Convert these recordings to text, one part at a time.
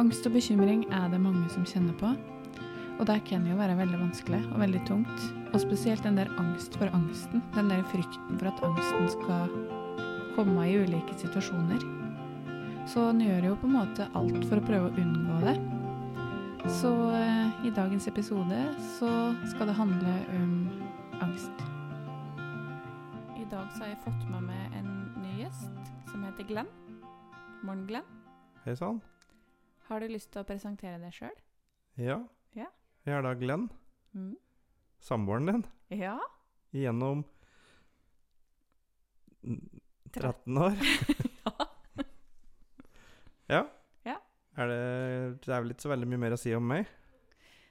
Angst og bekymring er det mange som kjenner på. Og det kan jo være veldig vanskelig og veldig tungt. Og spesielt den der angst for angsten. Den der frykten for at angsten skal komme i ulike situasjoner. Så en gjør jo på en måte alt for å prøve å unngå det. Så eh, i dagens episode så skal det handle om angst. I dag så har jeg fått med meg en ny gjest som heter Glenn. Morgen, Glenn. Hei sann. Har du lyst til å presentere deg sjøl? Ja. Ja. Jeg er da Glenn, Mm. samboeren din, Ja. gjennom 13 år. ja. Ja. Er det, det er vel ikke så veldig mye mer å si om meg.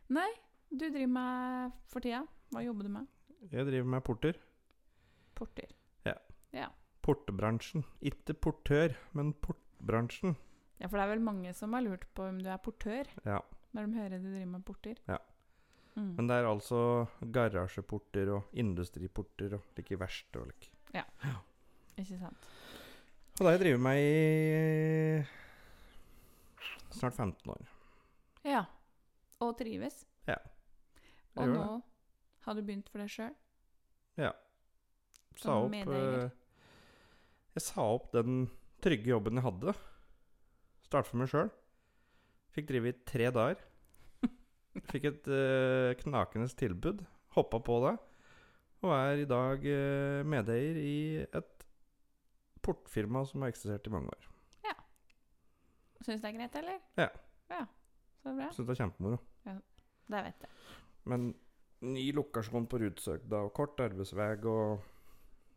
Nei, du driver med for tida. Hva jobber du med? Jeg driver med porter. Porter. Ja. ja. Portebransjen. Ikke portør, men portbransjen. Ja, for det er vel mange som har lurt på om du er portør, Ja. når de hører du driver med porter. Ja. Mm. Men det er altså garasjeporter og industriporter og like verst og like. Ikke sant? Og det har jeg drevet med i snart 15 år. Ja. Og trives. Ja. Jeg Og nå nå har du begynt for deg sjøl. Sa Som opp eh, Jeg sa opp den trygge jobben jeg hadde. Starte for meg sjøl. Fikk drive i tre dager. Fikk et uh, knakende tilbud. Hoppa på det. Og er i dag uh, medeier i et portfirma som har eksistert i mange år. Ja. Syns det er greit, eller? Ja. Ja, Så bra. Syns det er kjempemoro. Det vet jeg. Men ny lokasjon på Rudsøgda og kort arbeidsvei og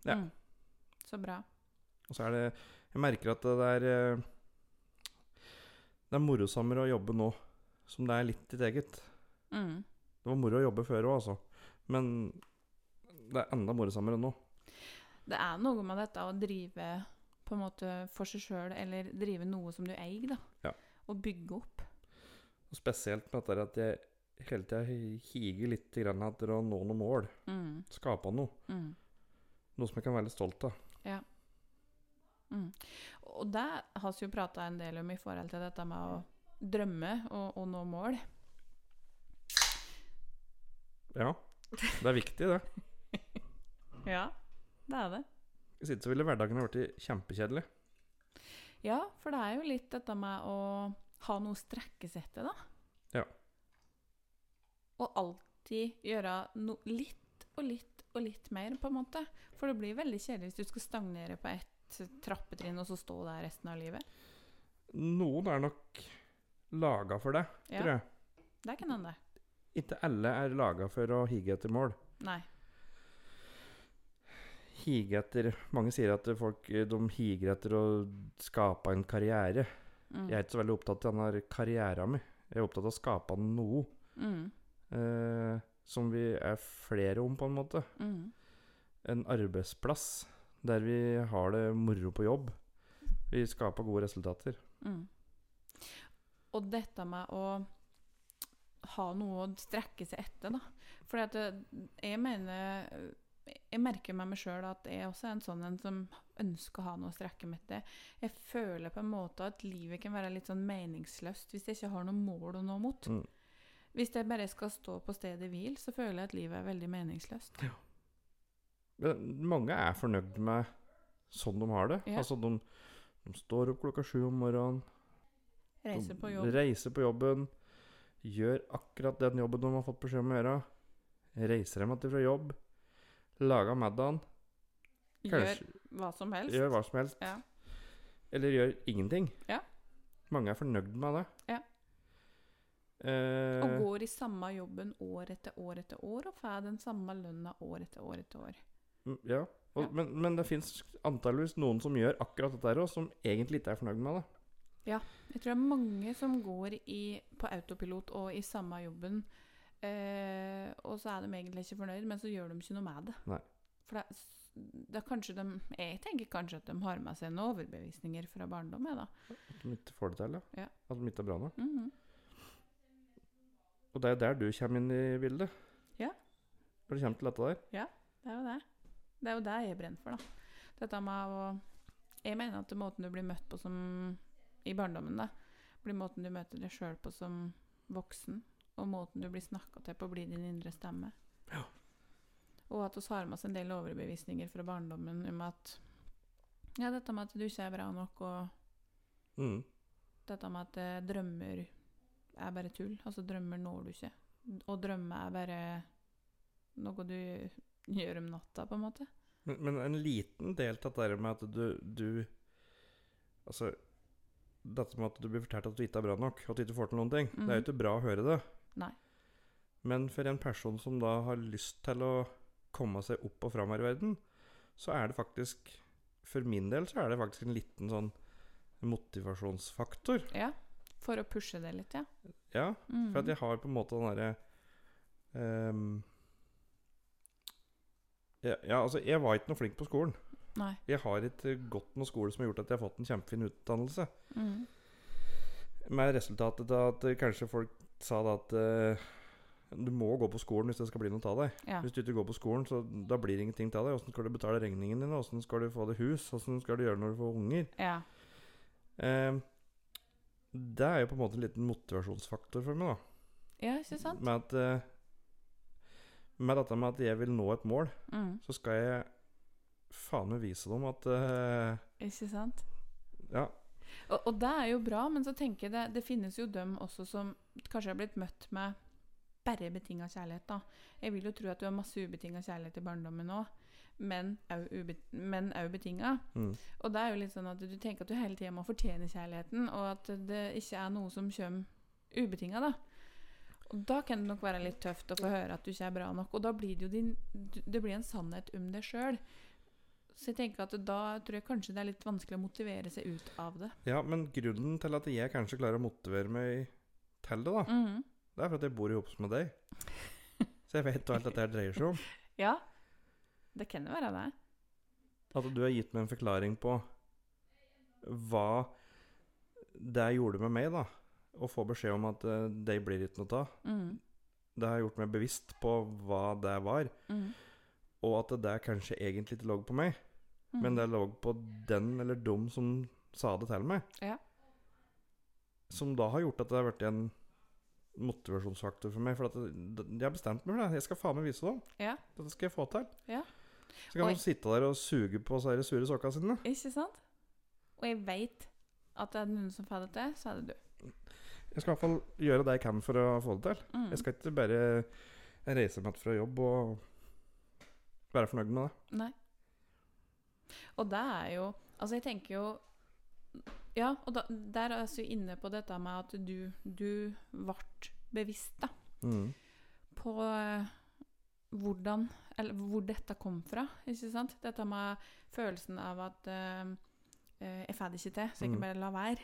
Ja. Mm. Så bra. Og så er det Jeg merker at det er eh, Det er morosommere å jobbe nå som det er litt ditt eget. Mm. Det var moro å jobbe før òg, altså. Men det er enda morosommere nå. Det er noe med dette å drive på en måte for seg sjøl, eller drive noe som du eier, da. Ja. Og bygge opp. Og spesielt med dette at jeg hele tida higer litt grann etter å nå noen mål. Mm. Skape noe. Mm. Noe som jeg kan være litt stolt av. Mm. Og det har vi jo prata en del om i forhold til dette med å drømme og, og nå mål. Ja. Det er viktig, det. Ja, det er det. Hvis ikke så ville hverdagen blitt kjempekjedelig. Ja, for det er jo litt dette med å ha noe å strekke seg etter, da. Ja. Og alltid gjøre no litt og litt og litt mer, på en måte. For det blir veldig kjedelig hvis du skal stagnere på ett trappetrinn og så stå der resten av livet. Noen er nok laga for det, Ja. tror jeg. Det kan hende. Ikke alle er laga for å hige etter mål. Nei. Hige etter Mange sier at folk de higer etter å skape en karriere. Mm. Jeg er ikke så veldig opptatt av denne karrieren min. Jeg er opptatt av å skape noe Mm. eh, som vi er flere om, på en måte. Mm. En arbeidsplass der vi har det moro på jobb. Vi skaper gode resultater. Mm. Og dette med å ha noe å strekke seg etter, da. For jeg mener Jeg merker med meg sjøl at jeg også er en sånn en som ønsker å ha noe å strekke meg etter. Jeg føler på en måte at livet kan være litt sånn meningsløst hvis jeg ikke har noe mål å nå mot. Mm. Hvis jeg bare skal stå på stedet hvil, så føler jeg at livet er veldig meningsløst. Men mange er fornøyd med sånn de har det. Ja. Altså, de, de står opp klokka sju om morgenen. Reiser på jobb. Reiser på jobben. Gjør akkurat den jobben de har fått beskjed om å gjøre. Reiser hjem igjen fra jobb. Lager middagen. Gjør hva som helst. gjør hva som helst. Ja. Eller gjør ingenting. Ja. Mange er fornøyd med det. Ja. Eh, Og går i samme jobben år etter år etter år, og får den samme lønna år etter år etter år. Mm, ja. Og, Ja. Men, men det fins antageligvis noen som gjør akkurat dette her òg, som egentlig ikke er fornøyd med det. Ja. Jeg tror det er mange som går i, på autopilot og i samme jobben, eh, og så er de egentlig ikke fornøyd, men så gjør de ikke noe med det. Nei. For det, det er kanskje de, jeg tenker kanskje at de har med seg noen overbevisninger fra barndommen. da. At de ikke får det til. Ja. At de ikke er bra nok. Mhm. Og det er der du kommer inn i bildet. Ja. Når det kommer til dette der. Ja, Det er jo det. Det er jo det jeg brenner for, da. Dette med å Jeg mener at måten du blir møtt på som i barndommen, da, blir måten du møter deg sjøl på som voksen, og måten du blir snakka til på, blir din indre stemme. Ja. Og at vi har med oss en del overbevisninger fra barndommen om at Ja, dette med at du ikke er bra nok, og Mm. dette med at eh, drømmer er bare tull. Altså, drømmer når du ikke. Og drømme er bare noe du gjør om natta, på en måte. Men, men en liten del av det med at du, du Altså Dette med at du blir fortalt at du ikke er bra nok, at du ikke får til noen ting. Det er jo Mhm. ikke bra å høre det. Nei. Men for en person som da har lyst til å komme seg opp og fram her i verden, så er det faktisk For min del så er det faktisk en liten sånn motivasjonsfaktor. Ja. For å pushe det litt, ja. Ja, Mm. for at jeg har på en måte den derre ehm, ja, ja, altså, jeg var ikke noe flink på skolen. Nei. Jeg har ikke gått noe skole som har gjort at jeg har fått en kjempefin utdannelse. Mhm. Med resultatet av at eh, kanskje folk sa da at uh, du må gå på skolen hvis det skal bli noe av deg. Ja. Hvis du ikke går på skolen, så da blir det ingenting av deg. Åssen skal du betale regningene dine? Åssen skal du få deg hus? Åssen skal du gjøre når du får unger? ja. Uh, det er jo på en måte en liten motivasjonsfaktor for meg, da. Ja, ikke sant? Med at eh, Med dette med at jeg vil nå et mål, Mm. så skal jeg faen meg vise dem at uh, Ikke sant? Ja. Og, og det er jo bra, men så tenker jeg det, det finnes jo dem også som kanskje har blitt møtt med bare betinga kjærlighet. da. Jeg vil jo tro at du har masse ubetinga kjærlighet i barndommen òg, men òg betinga. Mm. Og det er jo litt sånn at du tenker at du hele tida må fortjene kjærligheten, og at det ikke er noe som kommer ubetinga, da. Og da kan det nok være litt tøft å få høre at du ikke er bra nok. Og da blir det jo din, det blir en sannhet om deg sjøl. Så jeg tenker at da tror jeg kanskje det er litt vanskelig å motivere seg ut av det. ja, men grunnen til at jeg kanskje klarer å motivere meg til det, da, Mhm. det er for at jeg bor i hop med deg. Så jeg vet hva alt dette her dreier seg om. Ja, det kan jo være det. At du har gitt meg en forklaring på hva det gjorde med meg, da. Å få beskjed om at uh, det blir ikke noe av. Mm. Det har gjort meg bevisst på hva det var, mm. og at det kanskje egentlig ikke lå på meg, mm. men det lå på den eller dem som sa det til meg. Ja. Som da har gjort at det har blitt en motivasjonsfaktor for meg. For at jeg har bestemt meg for det. Jeg skal faen meg vise dem. Ja. Dette skal jeg få til. Ja. Så kan Oi. de sitte der og suge på de sure sokkene sine. Ikke sant? Og jeg veit at det er noen som får det til, så er det du. Jeg skal i hvert fall gjøre det jeg kan for å få det til. Mm. Jeg skal ikke bare reise meg fra jobb og være fornøyd med det. Nei. Og det er jo Altså, jeg tenker jo Ja, og da, der er jeg inne på dette med at du, du ble bevisst da, Mm. på eh, hvordan Eller hvor dette kom fra, ikke sant? Dette med følelsen av at uh, jeg får det ikke til, så jeg kan Mm. bare la være.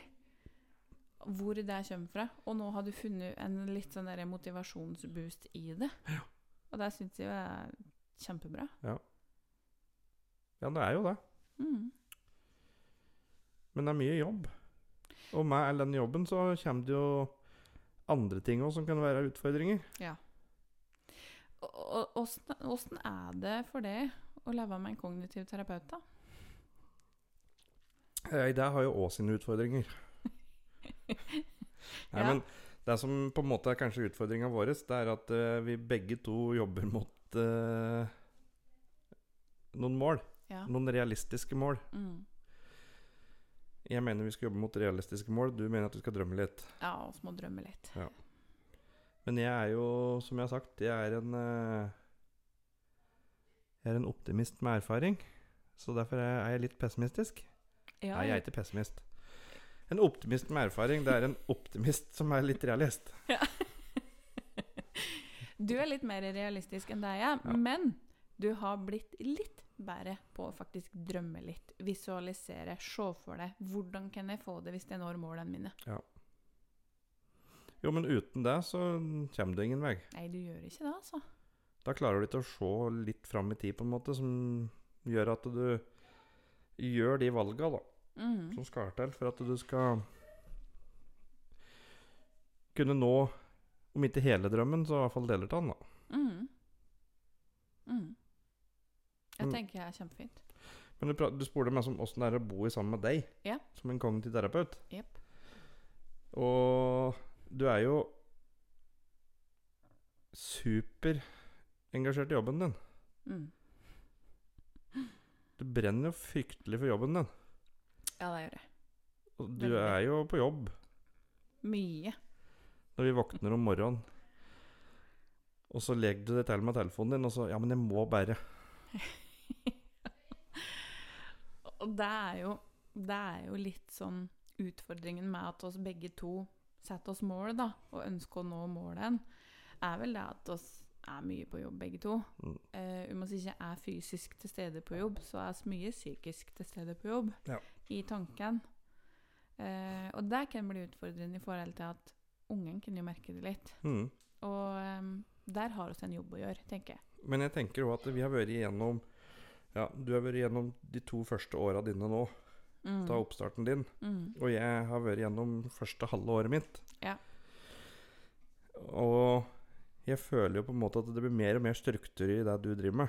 Hvor det kommer fra. Og nå har du funnet en litt sånn der motivasjonsboost i det. Og det syns jeg er kjempebra. Ja, det er jo det. Mm. Men det er mye jobb. Og med all den jobben så kommer det jo andre ting òg som kan være utfordringer. Og- Åssen er det for deg å leve med en kognitiv terapeut, da? Eh, Det har jo òg sine utfordringer. Nei, Ja. men det som på en måte er kanskje utfordringa vår, det er at uh, vi begge to jobber mot uh, noen mål. Ja. Noen realistiske mål. Mm. Jeg mener vi skal jobbe mot realistiske mål. Du mener at du skal drømme litt. Ja, vi må drømme litt. Men jeg er jo, som jeg har sagt, jeg er en uh, Jeg er en optimist med erfaring. Så derfor er er jeg litt pessimistisk. Ja, Nei, jeg er ikke pessimist. En optimist med erfaring, det er en optimist som er litt realist. Du er litt mer realistisk enn deg, jeg Ja. men du har blitt litt bedre på å faktisk drømme litt. Visualisere, se for deg. Hvordan kan jeg få det hvis jeg når målene mine? Jo, men uten det så kommer du ingen vei. Nei, du gjør ikke det, altså. Da klarer du ikke å se litt fram i tid, på en måte, som gjør at du gjør de valga da, Mm. som skal til for at du skal kunne nå, om ikke hele drømmen, så i hvert fall deler av den. da. Mm. Mm. Jeg Mm. tenker jeg er kjempefint. Men du, du spurte meg om åssen det er å bo sammen med deg Ja. som en kognitiv terapeut. Yep. Og du er jo superengasjert i jobben din. Mm. Du brenner jo fryktelig for jobben din. Ja, det gjør jeg. Du Veldig. er jo på jobb Mye. når vi våkner om morgenen. Og så legger du det til med telefonen din, og så Ja, men jeg må bare. Og det er jo, det er jo litt sånn utfordringen med at oss begge to setter oss mål, da, og ønsker å nå målet, er vel det at oss er mye på jobb, begge to. Mm. Uh, vi ikke er fysisk til stede på jobb, så er vi mye psykisk til stede på jobb. Ja. I tanken. Uh, og det kan bli utfordrende i forhold til at ungen kan jo merke det litt. Mm. Og um, der har vi en jobb å gjøre, tenker jeg. Men jeg tenker òg at vi har vært igjennom Ja, du har vært igjennom de to første åra dine nå, Mm. ta oppstarten din. Mm. Og jeg har vært gjennom første halve året mitt. Ja. Og jeg føler jo på en måte at det blir mer og mer struktur i det du driver med.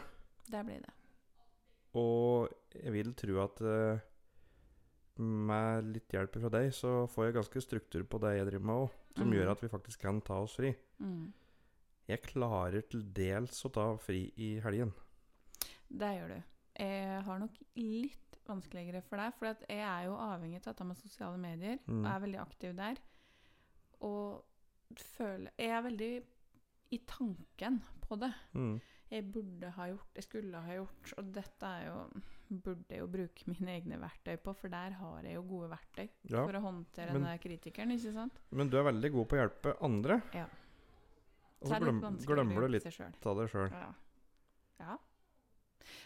Det blir det. Og jeg vil tro at eh, med litt hjelp fra deg, så får jeg ganske struktur på det jeg driver med òg. Som Mm. gjør at vi faktisk kan ta oss fri. Mm. Jeg klarer til dels å ta fri i helgen. Det gjør du. Jeg har nok litt vanskeligere for deg, for at jeg er jo avhengig av dette med sosiale medier, Mm. og er veldig aktiv der. Og føler Jeg er veldig i tanken på det. Mm. Jeg burde ha gjort, jeg skulle ha gjort, og dette er jo Burde jeg jo bruke mine egne verktøy på, for der har jeg jo gode verktøy Ja. for å håndtere men- den kritikeren, ikke sant? Men du er veldig god på å hjelpe andre. Ja. Og Så glem, glemmer du litt av det sjøl. Ja. ja.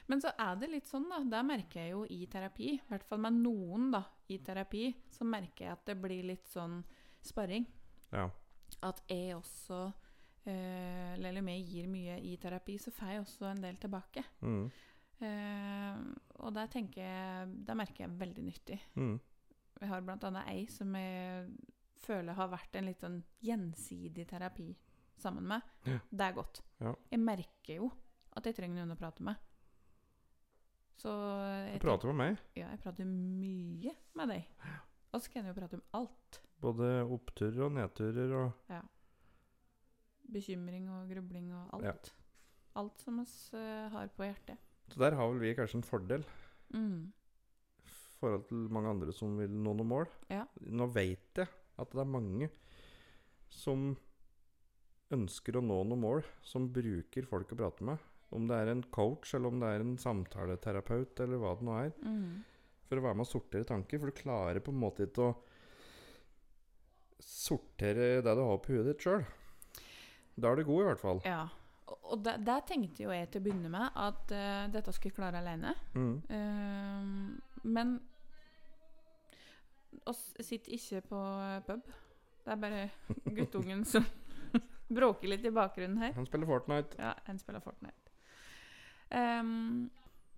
Men så er det litt sånn, da. Der merker jeg jo i terapi, i hvert fall med noen da, i terapi, så merker jeg at det blir litt sånn sparring. Ja. At jeg også eh, om jeg gir mye i terapi, så får jeg også en del tilbake. Mm. Eh, og der tenker jeg Der merker jeg veldig nyttig. Mm. Jeg har annet ei som jeg føler har vært en litt sånn gjensidig terapi sammen med. Ja. Det er godt. Ja. Jeg merker jo at jeg trenger noen å prate med. Så jeg, Du prater med meg. ja, jeg prater mye med deg. Og så kan jeg jo prate om alt. Både oppturer og nedturer og Bekymring og grubling og alt. Ja. Alt som vi eh, har på hjertet. Så der har vel vi kanskje en fordel Mm. i forhold til mange andre som vil nå noen mål. Ja. Nå vet jeg at det er mange som ønsker å nå noen mål, som bruker folk å prate med. Om det er en coach, eller om det er en samtaleterapeut, eller hva det nå er. Mm. For å være med å sortere tanker. For du klarer på en måte ikke å sortere det du har på huet ditt sjøl. Da er du god, i hvert fall. Ja. Og, der, der tenkte jo jeg til å begynne med at uh, dette skulle jeg klare alene. Mm. Uh, men oss sitter ikke på pub. Det er bare guttungen som bråker litt i bakgrunnen her. Han spiller Fortnite. Ja, han spiller Fortnite. Um,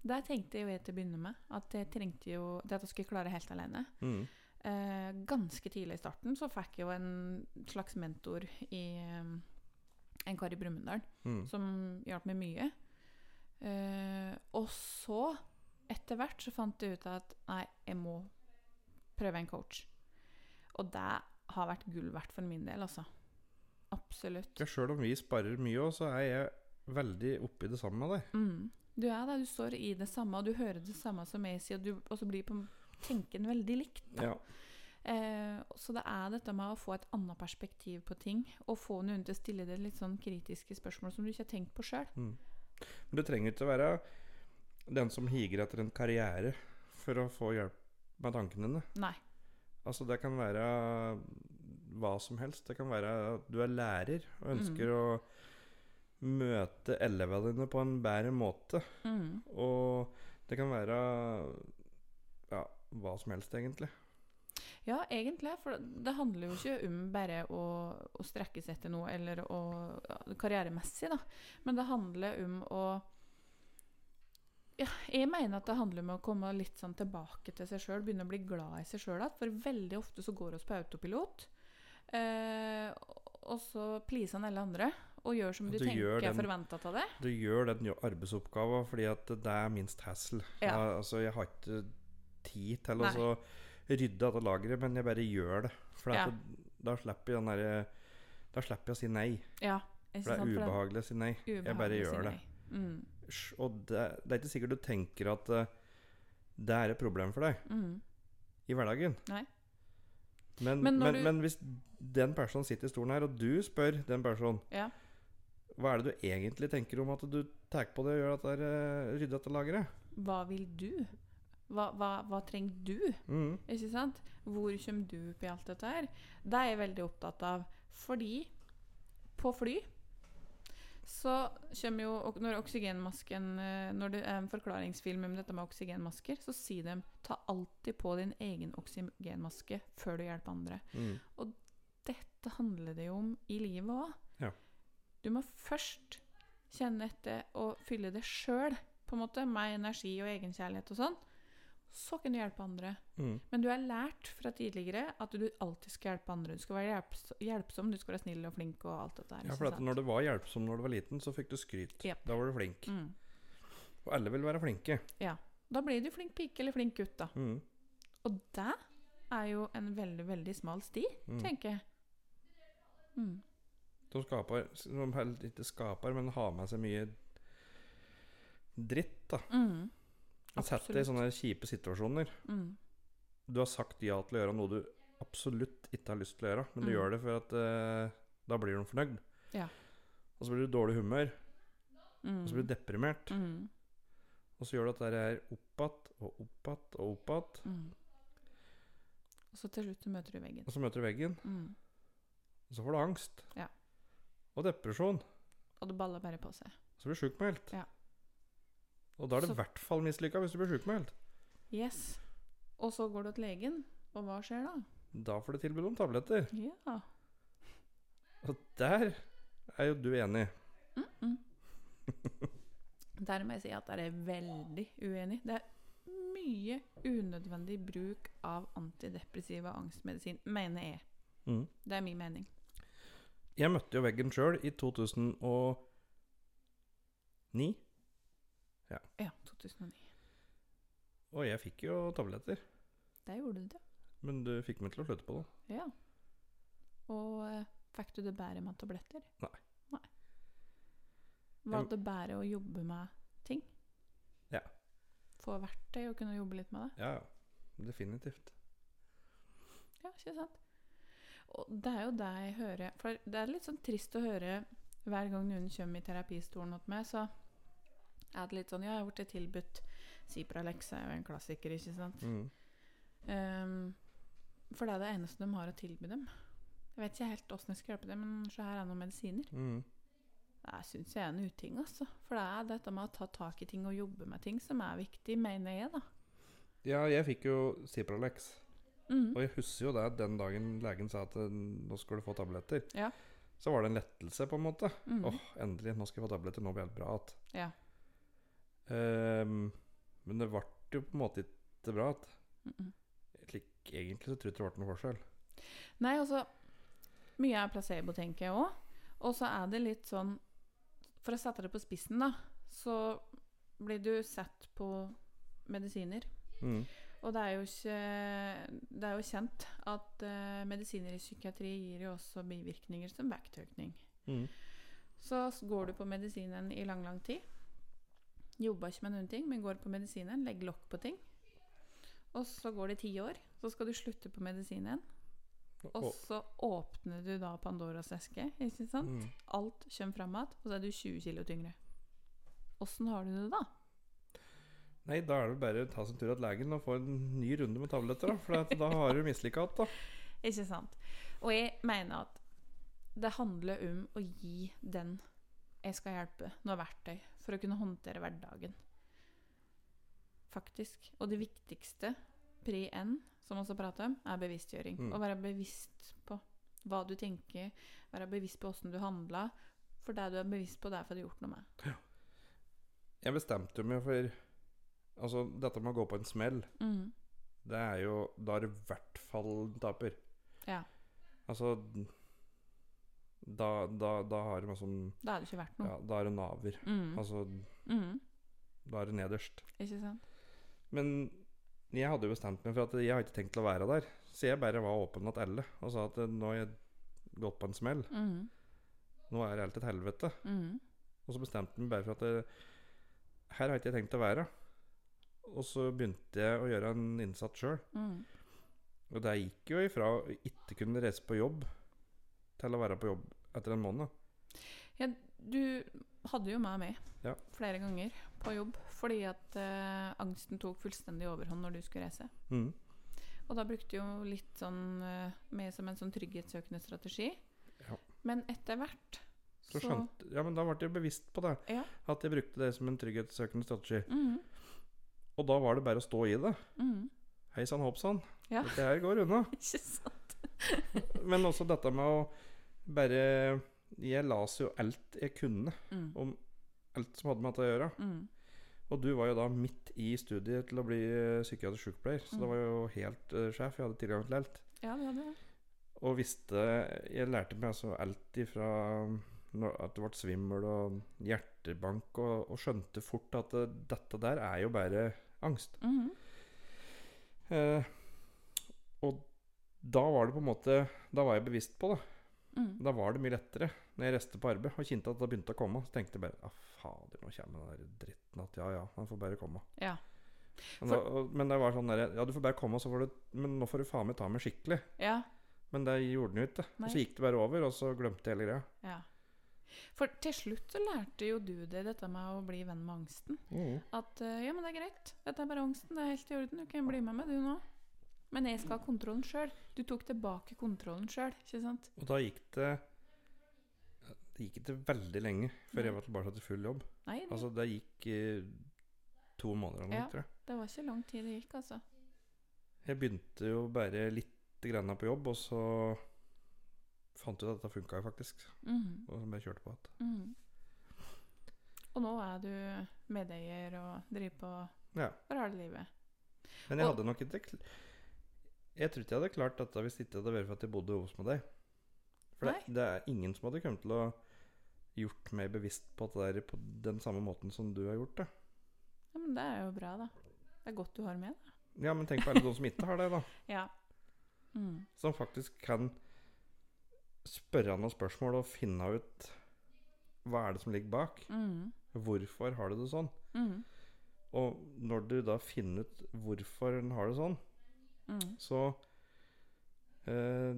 der tenkte jo jeg til å begynne med at jeg trengte jo dette skulle jeg klare helt alene. Mm. Uh, ganske tidlig i starten så fikk jeg jo en slags mentor i um, en kar i Brumunddal Mm. som hjalp meg mye. Uh, og så, etter hvert, så fant jeg ut at nei, jeg må prøve en coach. Og det har vært gull verdt for min del, altså. Absolutt. Ja, Sjøl om vi sparer mye òg, så er jeg veldig oppi det samme med deg. Mm. Du er det, du står i det samme, og du hører det samme som jeg sier, og du også blir på tenken veldig likt. Da. Ja. Eh, så det er dette med å få et annet perspektiv på ting, og få noen til å stille deg litt sånn kritiske spørsmål som du ikke har tenkt på sjøl. Mm. Men du trenger ikke å være den som higer etter en karriere for å få hjelp med tankene dine. Nei. Altså, det kan være hva som helst. Det kan være at du er lærer og ønsker å møte elevene dine på en bedre måte. Mm. Og det kan være ja, hva som helst, egentlig. Ja, egentlig. For det handler jo ikke om bare å, å strekke seg etter noe, eller å karrieremessig, da. Men det handler om å ja, Jeg mener at det handler om å komme litt sånn tilbake til seg sjøl, begynne å bli glad i seg sjøl igjen. For veldig ofte så går vi på autopilot. Eh, og så pleaser han alle andre, og gjør som du, Du tenker er forventa av deg. Du gjør den arbeidsoppgaven fordi at det er minst hassle. Ja. Altså, jeg har ikke tid til å rydde dette lageret, men jeg bare gjør det. For Ja. da slipper jeg den derre Da slipper jeg å si nei. Ja, For det er ubehagelig å si nei. ubehagelig Jeg bare gjør si det. Mm. Og det, det er ikke sikkert du tenker at uh, det er et problem for deg Mm. i hverdagen. Nei. Men, Men men, du... men, hvis den personen sitter i stolen her, og du spør den personen Ja. Hva er det du egentlig tenker om at du tar på det og gjør at det er uh, ryddig dette lageret? Hva vil du? Hva, hva, hva trenger du? Mm. Ikke sant? Hvor kommer du opp i alt dette her? Det er jeg veldig opptatt av. Fordi på fly så kommer jo Når oksygenmasken eh, Når det er en forklaringsfilm om dette med oksygenmasker, så sier de ta alltid på din egen oksygenmaske før du hjelper andre. Mm. Dette handler det jo om i livet òg. Ja. Du må først kjenne etter og fylle det sjøl, på en måte, med energi og egenkjærlighet og sånn. Så kan du hjelpe andre. Mm. Men du har lært fra tidligere at du alltid skal hjelpe andre. Du skal være hjelpsom, du skal være snill og flink og alt dette her. Ja, for at når du var hjelpsom når du var liten, så fikk du skryt. Yep. Da var du flink. mm. Og alle vil være flinke. Ja. Da blir du flink pike eller flink gutt, da. Mm. Og det er jo en veldig, veldig smal sti, Mm. tenker jeg. Mm. De skaper Som ikke skaper, men har med seg mye dritt, da. Mm. Han sett deg i sånne kjipe situasjoner. Mm. Du har sagt ja til å gjøre noe du absolutt ikke har lyst til å gjøre, men du Mm. gjør det for at eh, da blir du fornøyd. Ja. Og så blir du i dårlig humør, Mm. og så blir du deprimert. Mm. Og så gjør du at det her opp igjen og opp igjen og opp igjen. Mm. Og så til slutt møter du veggen. Og så møter du veggen, Mm. og så får du angst. Ja. Og depresjon. Og det baller bare på seg. Og så blir du sjukmeldt. Ja. Og da er det i hvert fall mislykka hvis du blir sjukmeldt. Yes. Og så går du til legen, og hva skjer da? Da får du tilbud om tabletter. Ja. Og der er jo du enig. Mm -mm. Der må jeg si at jeg er veldig uenig. Det er mye unødvendig bruk av antidepressiva angstmedisin, mener jeg. Mm. Det er min mening. Jeg møtte jo veggen sjøl i 2009. Ja, 2009. Og jeg fikk jo tabletter. Der gjorde du det. Men du fikk meg til å slutte på det. Ja. Og eh, fikk du det bedre med tabletter? Nei. Nei. Var Jeg- det bedre å jobbe med ting? Ja. Få verktøy og kunne jobbe litt med det? Ja, ja. Definitivt. Ja, ikke sant? Og det er jo det jeg hører For det er litt sånn trist å høre hver gang noen kommer i terapistolen hos meg, så er det litt sånn Ja, jeg har blitt tilbudt Cipralex er jo en klassiker, ikke sant? Mm. Um, for det er det eneste de har å tilby dem. Jeg vet ikke helt åssen jeg skal hjelpe dem, men så her er noen medisiner. Mm. Det syns jeg er en uting, altså. For det er dette med å ta tak i ting og jobbe med ting som er viktig, mener jeg, da. Ja, jeg fikk jo Cipralex. Mm. Og jeg husker jo det den dagen legen sa at eh, nå skal du få tabletter. Ja. Så var det en lettelse, på en måte. Mhm. Åh, endelig, nå skal jeg få tabletter. Nå blir det helt bra igjen. Ja. Ehm, men det ble jo på en måte ikke bra igjen. -mm. Slik- Egentlig så tror jeg ikke det ble noen forskjell. Nei, altså Mye er placebo, tenker jeg òg. Og så er det litt sånn For å sette det på spissen, da, så blir du sett på medisiner. Mm. Og det er jo ikke Det er jo kjent at uh, medisiner i psykiatri gir jo også bivirkninger som vekttøkning. Mm. Så går du på medisinen i lang, lang tid. Jobber ikke med noen ting, men går på medisinen, legger lokk på ting. Og så går det ti år, så skal du slutte på medisinen. Og så åpner du da Pandoras eske, ikke sant? Mm. Alt kommer fram igjen, og så er du 20 kilo tyngre. Åssen har du det da? Nei, da er det bare å ta sin tur til legen og få en ny runde med tabletter, da. For da har du mislykka igjen, da. Ikke sant? Og jeg mener at det handler om å gi den jeg skal hjelpe, noe verktøy for å kunne håndtere hverdagen. Faktisk. Og det viktigste, pri N, som også prater om, er bevisstgjøring. Mm. Å være bevisst på hva du tenker, være bevisst på åssen du handler. For det du er bevisst på, det er for du har gjort noe med. Jeg bestemte meg for Altså, dette med å gå på en smell, Mm. det er jo Da er du i hvert fall taper. Ja. Altså Da, da, da har du liksom Da er det ikke verdt noe. Ja, da er det naver. Mm. Altså, Mm. da er det nederst. Ikke sant? Men jeg hadde jo bestemt meg for at jeg har ikke tenkt til å være der. Så jeg bare var åpen mot alle og sa at eh, nå har jeg gått på en smell. Mm. Nå er alt et helvete. Mm. Og så bestemte jeg meg bare for at det, her har ikke jeg tenkt å være. Og så begynte jeg å gjøre en innsats sjøl. Mm. Og det gikk jo ifra å ikke kunne reise på jobb til å være på jobb etter en måned. Ja, du hadde jo meg med Ja. flere ganger på jobb fordi at eh, angsten tok fullstendig overhånd når du skulle reise. Mm. Og da brukte du jo litt sånn eh, med som en sånn trygghetssøkende strategi. Ja. Men etter hvert Så skjønte, ja, men da ble jeg bevisst på det. Ja. At jeg brukte det som en trygghetssøkende strategi. Mm. Og da var det bare å stå i det. Mm. Hei sann, hopp sann. Ja. Dette her går unna. Ikke sant? Men også dette med å bare Jeg las jo alt jeg kunne Mm. om alt som hadde med dette å gjøre. Mm. Og du var jo da midt i studiet til å bli eh, psykiatrisk sykepleier, så Mm. det var jo helt uh, sjef. Jeg hadde tilgang til alt. Ja, det hadde jeg. Og visste Jeg lærte meg altså alt ifra når, at det ble svimmel og hjertebank, og, og skjønte fort at det, dette der er jo bare angst. Mhm. Eh, og da var det på en måte Da var jeg bevisst på det. Mm. Da var det mye lettere når jeg reiste på arbeid og kjente at det begynte å komme. Så tenkte jeg bare ah, fader, nå kommer den der dritten at ja, ja, han får bare komme. Ja. Men, da, men det var sånn der Ja, du får bare komme, så får du Men nå får du faen meg ta meg skikkelig. ja. Men det gjorde den jo ikke. Nei. Så gikk det bare over, og så glemte jeg hele greia. Ja. For til slutt så lærte jo du det, dette med å bli venn med angsten. At eh, ja, men det er greit. Dette er bare angsten. Det er helt i orden. Du kan bli med meg, du nå. Men jeg skal ha kontrollen sjøl. Du tok tilbake kontrollen sjøl, ikke sant? Og da gikk det Det gikk ikke veldig lenge før Nei. jeg var tilbake til full jobb. Nei, det, Altså, det gikk eh, to måneder eller noe, Ja. tror jeg. det var ikke lang tid det gikk, altså. Jeg begynte jo bare litt grann på jobb, og så fant ut at dette funka jo faktisk. Mhm. Og så bare kjørte på igjen. Mhm. Og nå er du medeier og driver på Ja. livet Men jeg Og- hadde nok ikke Jeg tror ikke jeg hadde klart dette hvis ikke det hadde vært for at jeg bodde hos med deg. For det, det er ingen som hadde kommet til å gjort meg bevisst på det der på den samme måten som du har gjort det. Ja, men det er jo bra, da. Det er godt du har med det. Ja, men tenk på alle de som ikke har det, da. Ja. Mm. Som faktisk kan spørre noen spørsmål og finne ut hva er det som ligger bak. Mm. Hvorfor har du det sånn? Mm. Og når du da finner ut hvorfor en har det sånn, Mm. så eh,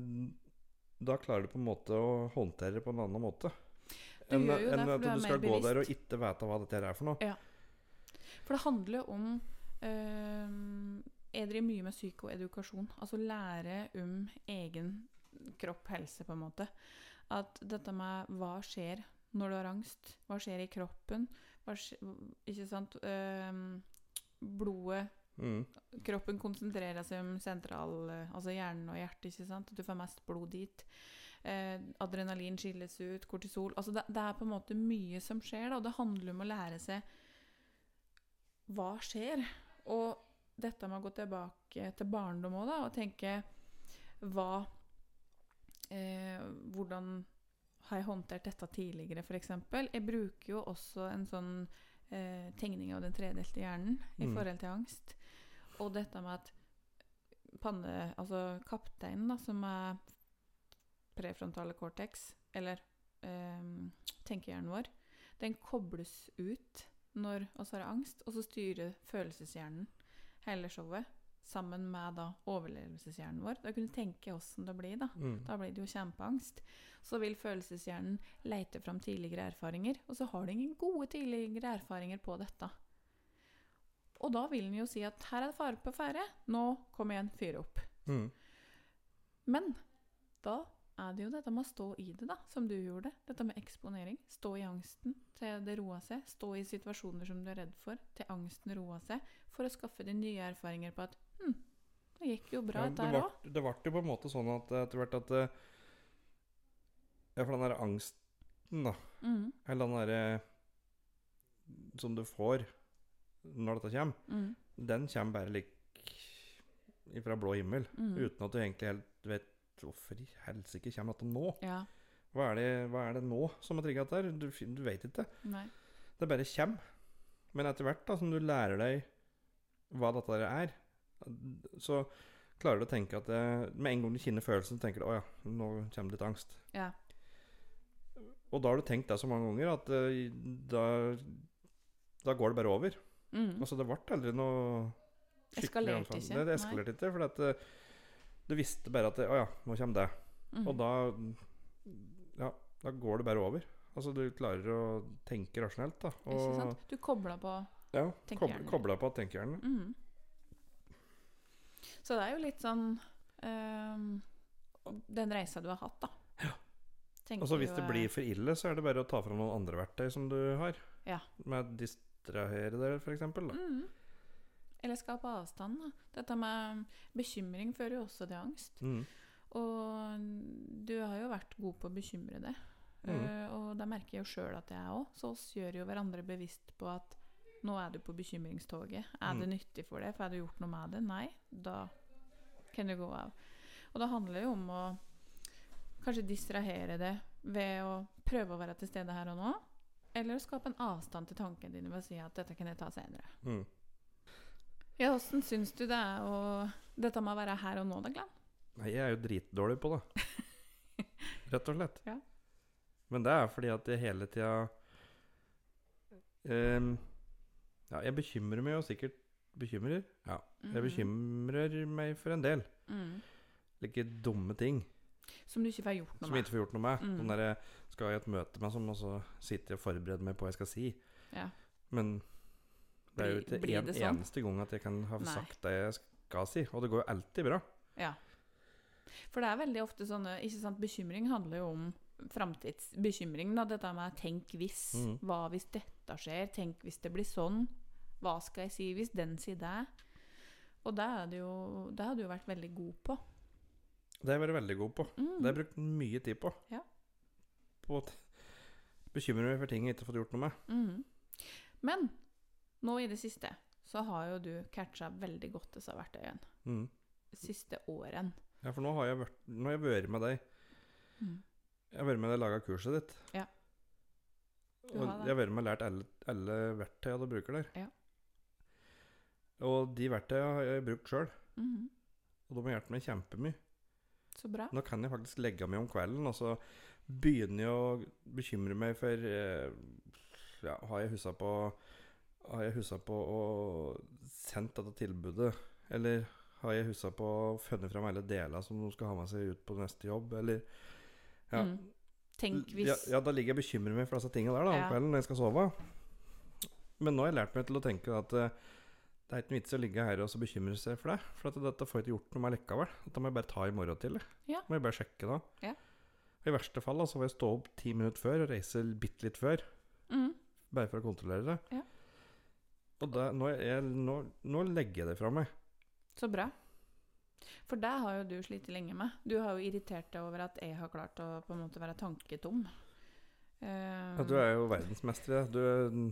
Da klarer du på en måte å håndtere det på en annen måte. Enn en, at du du skal gå der og ikke vite hva dette er for noe. For det handler om eh, Jeg driver mye med psykoedukasjon. Altså lære om egen kropp, helse, på en måte. At dette med hva skjer når du har angst? Hva skjer i kroppen? Hva skjer, ikke sant? Eh, blodet Mm. Kroppen konsentrerer seg om sentral, eh, altså hjernen og hjertet, ikke sant? Du får mest blod dit. Eh, adrenalin skilles ut, kortisol Altså det, det er på en måte mye som skjer, da, og det handler om å lære seg hva skjer. Og dette med å gå tilbake til barndom òg, og tenke hva eh, Hvordan har jeg håndtert dette tidligere, f.eks.? Jeg bruker jo også en sånn eh, tegning av den tredelte hjernen i Mm. forhold til angst. Og dette med at panne, altså kapteinen, da, som er prefrontale cortex, eller eh, tenkehjernen vår, den kobles ut når vi har angst, og så styrer følelseshjernen hele showet sammen med da overlevelseshjernen vår. Da kunne tenke åssen det blir, da. Mm. Da blir det jo kjempeangst. Så vil følelseshjernen lete fram tidligere erfaringer, og så har du ingen gode tidligere erfaringer på dette. Og da vil den jo si at her er det fare på ferde, nå kom igjen, fyr opp. Mm. Men da er det jo dette med å stå i det, da, som du gjorde. Dette med eksponering. Stå i angsten til det roa seg. Stå i situasjoner som du er redd for, til angsten roa seg. For å skaffe deg nye erfaringer på at hm, det gikk jo bra, Ja, dette her òg. det ble jo på en måte sånn at etter hvert at eh, Ja, for den der angsten, da, Mm, eller den derre som du får når dette kommer, mm, den kommer bare like fra blå himmel. mm. Uten at du egentlig helt vet hvorfor i helsike kommer dette nå. Ja. Hva er det, hva er det nå som har trigga dette? Du, du vet ikke. Nei. Det bare kommer. Men etter hvert da, som du lærer deg hva dette der er, så klarer du å tenke at det, med en gang du kjenner følelsen, tenker du å ja, nå kommer det litt angst. Ja. Og da har du tenkt det så mange ganger at eh, da, da går det bare over. Mm. Altså, det ble aldri noe skikkelig Eskalerte anfall. ikke, Det, det eskalerte ikke, for at, eh, du visste bare at det, å ja, nå kommer det. Mm. Og da Ja, da går det bare over. Altså, du klarer å tenke rasjonelt, da. Ikke sant? Du kobla på ja, Tenkehjernen. kobla på tenkehjernen. mm. Så det er jo litt sånn ehm, Den reisa du har hatt, da. Tenker Og så hvis det eh, blir for ille, så er det bare å ta fram noen andre verktøy som du har. Ja. Med distrahere for eksempel. Da. mm. Eller skape avstand. Da. Dette med bekymring fører jo også til angst. Mm. Og du har jo vært god på å bekymre deg. Mm. Uh, og da merker jeg jo sjøl at jeg òg. Så oss gjør jo hverandre bevisst på at nå er du på bekymringstoget. Er Mm. det nyttig for deg? Får du gjort noe med det? Nei. Da kan du gå av. Og det handler jo om å kanskje distrahere det ved å prøve å være til stede her og nå. Eller å skape en avstand til tankene dine ved å si at dette kan jeg ta senere. Mm. Ja, Åssen syns du det er å Dette med å være her og nå, da, Glenn? Nei, jeg er jo dritdårlig på det. Rett og slett. Ja. Men det er fordi at jeg hele tida ehm, Ja, jeg bekymrer meg jo sikkert Bekymrer? Ja. Jeg Mhm. bekymrer meg for en del. Mm. Like dumme ting Som du ikke får gjort noe som jeg med. ikke får gjort noe med. Mm. Sånn der jeg skal i et møte med sånn, og så sitter jeg og forbereder meg på hva jeg skal si. Ja. Men det er jo ikke blir en sånn? eneste gang at jeg kan ha Nei. sagt det jeg skal si. Og det går jo alltid bra. Ja. For det er veldig ofte sånne ikke sant, Bekymring handler jo om framtidsbekymring. Dette med 'tenk hvis'. Mm. Hva hvis dette skjer? Tenk hvis det blir sånn? Hva skal jeg si hvis den sier det? Og det har du jo vært veldig god på. Det har jeg vært veldig god på. Mm. Det har jeg brukt mye tid på. Ja. På å bekymre meg for ting jeg ikke har fått gjort noe med. Mm. Men nå i det siste så har jo du catcha veldig godt disse verktøyene. Mm. Siste årene. Ja, for nå har jeg vært, har jeg vært med deg Mm. Jeg har vært med deg og laga kurset ditt. Ja. Og jeg har vært med og lært alle, alle verktøyene du bruker der. Ja. Og de verktøyene har jeg brukt sjøl, Mhm. og de har hjulpet meg kjempemye. Så bra. Nå kan jeg faktisk legge meg om kvelden, og så begynner jeg å bekymre meg for eh, Ja, har jeg huska på Har jeg huska på å sendt dette tilbudet? Eller har jeg huska på å funnet fram alle deler som de skal ha med seg ut på neste jobb? Eller Ja. Mm. Tenk hvis Ja, ja, da ligger jeg og bekymrer meg for disse tingene der da, om Ja. kvelden når jeg skal sove. Men nå har jeg lært meg til å tenke at eh, det er ikke noe vits i å ligge her og bekymre seg for det. For at dette får jeg ikke gjort noe med likevel. Dette må jeg bare ta i morgen tidlig. Ja. Må jeg bare sjekke da. Ja. I verste fall så får jeg stå opp ti minutter før og reise bitte litt før. Mm. Bare for å kontrollere det. Ja. Og det, nå, jeg, nå, nå legger jeg det fra meg. Så bra. For det har jo du slitt lenge med. Du har jo irritert deg over at jeg har klart å på en måte være tanketom. Uh, Ja, du er jo verdensmester i det. Du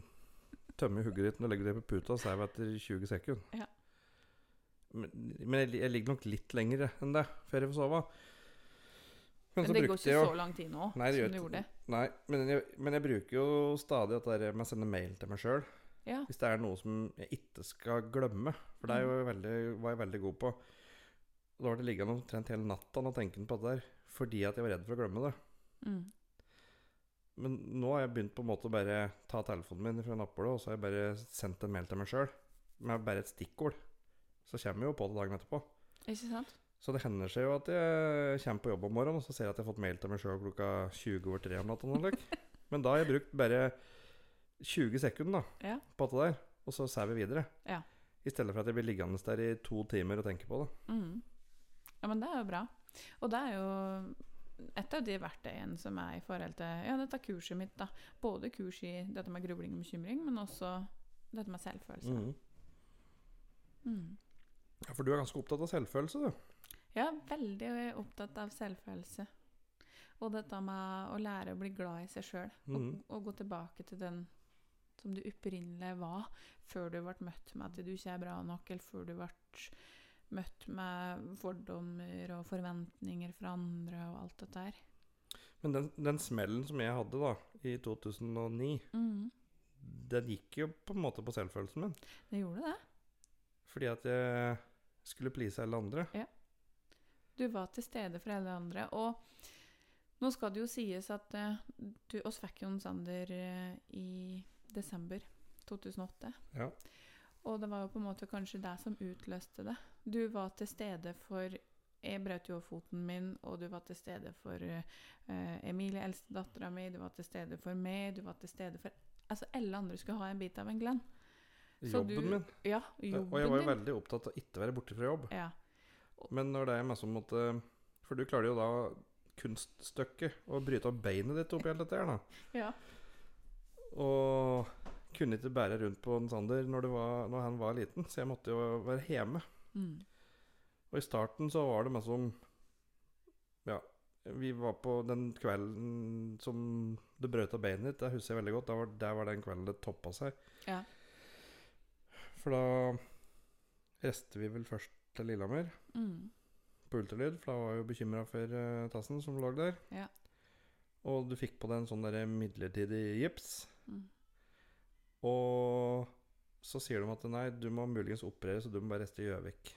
tømmer hugget ditt og legger det på puta så er vi etter 20 sekunder. Ja. Men, men jeg, jeg ligger nok litt lenger enn det før jeg får sove. Men, men det går ikke så lang tid nå Nei, som du gjorde gjorde. Nei, men jeg, men jeg bruker jo stadig at det med å sende mail til meg sjøl. Ja. Hvis det er noe som jeg ikke skal glemme. For det er Mm. veldig, var jeg veldig god på. Da var det liggende omtrent hele natta og tenke på det der fordi at jeg var redd for å glemme det. Mm. Men nå har jeg begynt på en måte å bare ta telefonen min fra nattbordet, og så har jeg bare sendt en mail til meg sjøl med bare et stikkord. Så kommer jeg jo på det dagen etterpå. Ikke sant? Så det hender seg jo at jeg kommer på jobb om morgenen, og så ser jeg at jeg har fått mail til meg sjøl klokka 20 over 3 om natta. Men da har jeg brukt bare 20 sekunder da, Ja. på det der, og så ser vi videre. Ja. I stedet for at jeg blir liggende der i to timer og tenke på det. Mm. Ja, men det er jo bra. Og det er jo et av de verktøyene som er i forhold til ja, dette kurset mitt. da. Både kurs i dette med grubling og bekymring, men også dette med selvfølelse. Mm. Mm. Ja, For du er ganske opptatt av selvfølelse, du. Er veldig opptatt av selvfølelse. Og dette med å lære å bli glad i seg sjøl. Og, og gå tilbake til den som du opprinnelig var, før du ble møtt med at du ikke er bra nok, eller før du ble møtt med fordommer og forventninger fra andre og alt dette her. Men den, den smellen som jeg hadde da, i 2009, mm. den gikk jo på en måte på selvfølelsen min. Det gjorde det. Fordi at jeg skulle please alle andre. Ja. Du var til stede for alle andre. Og nå skal det jo sies at eh, du oss fikk Jon Sander eh, i desember 2008. Ja. Og det var jo på en måte kanskje det som utløste det. Du var til stede for Jeg brøt jo foten min, og du var til stede for uh, Emilie, eldstedattera mi. Du var til stede for meg. Du var til stede for Altså, alle andre skulle ha en bit av en Glenn. Så Jobben du- min. Ja, jobben Og jeg var jo veldig opptatt av ikke være borte fra jobb. Ja. Men når det er meg som måtte For du klarer jo da kunststykket å bryte opp beinet ditt oppi alt dette her, da. ja. Og kunne ikke bære rundt på en Sander når, var, når han var liten, så jeg måtte jo være hjemme. Mm. Og i starten så var det meg som Ja, vi var på den kvelden som det brøt av beinet ditt, det husker jeg veldig godt. Der var, der var den kvelden det toppa seg. Ja. For da reiste vi vel først til Lillehammer Mm. på ultralyd, for da var jeg jo bekymra for uh, tassen som lå der. Ja. Og du fikk på deg en sånn der midlertidig gips. Mm. Og så sier de at nei, du må muligens operere, så du må bare reste i Gjøvik.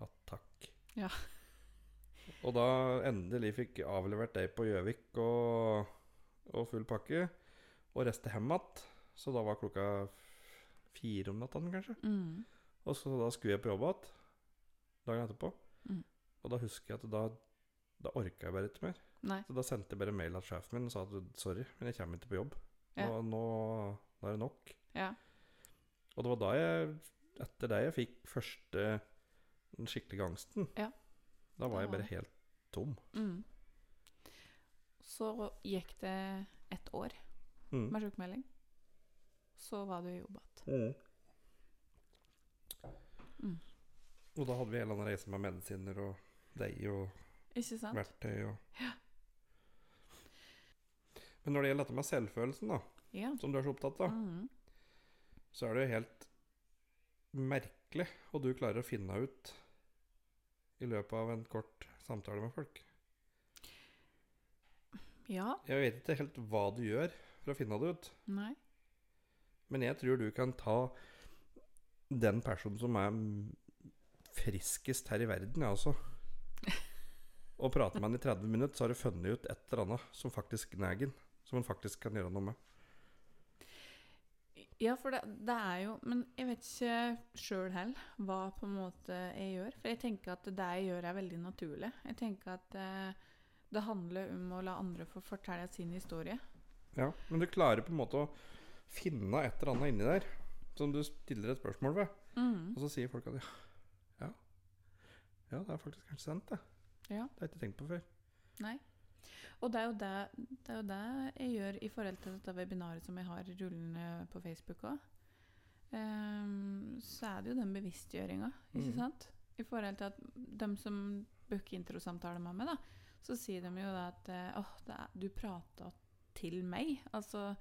Ja, takk. Ja. Og da endelig fikk avlevert deg på Gjøvik og, og full pakke, og reiste hjem igjen. Så da var klokka fire om natta, kanskje. Mm. Og så da skulle jeg på jobb igjen dagen etterpå. Mm. Og da husker jeg at da, da orka jeg bare ikke mer. Nei. Så da sendte jeg bare mail til sjefen min og sa at sorry, men jeg kommer ikke på jobb. Ja. Og nå, nå er det nok. Ja. Og det var da jeg Etter det jeg fikk første den skikkelige angsten. Ja. Da var jeg bare helt tom. Mm. Så gikk det ett år Mm. med sjukmelding. Så var du i jobb igjen. Mm. Og da hadde vi hele den reisen med medisiner og deg og verktøy og Men når det gjelder dette med selvfølelsen, da, Ja. som du er så opptatt av, Mm. Så er det jo helt merkelig hva du klarer å finne ut i løpet av en kort samtale med folk. Ja. Jeg vet ikke helt hva du gjør for å finne det ut, Nei. men jeg tror du kan ta den personen som er friskest her i verden, jeg også, Og prater med han i 30 minutter, så har du funnet ut et eller annet som faktisk gnager. Som han faktisk kan gjøre noe med. Ja, for det, det er jo Men jeg vet ikke sjøl heller hva på en måte jeg gjør. For jeg tenker at det jeg gjør, er veldig naturlig. Jeg tenker at eh, det handler om å la andre få fortelle sin historie. Ja, Men du klarer på en måte å finne et eller annet inni der som du stiller et spørsmål ved. Mm. Og så sier folk at ja, ja, ja det er faktisk kanskje sant, det. Ja. Det har jeg ikke tenkt på før. Nei. Og det er, jo det, det er jo det jeg gjør i forhold til dette webinaret som jeg har rullende på Facebook òg. så er det jo den bevisstgjøringa, ikke mm. sant? I forhold til at de som booker introsamtale med meg, da, så sier de jo da at eh, åh, er, du prata til meg. Altså,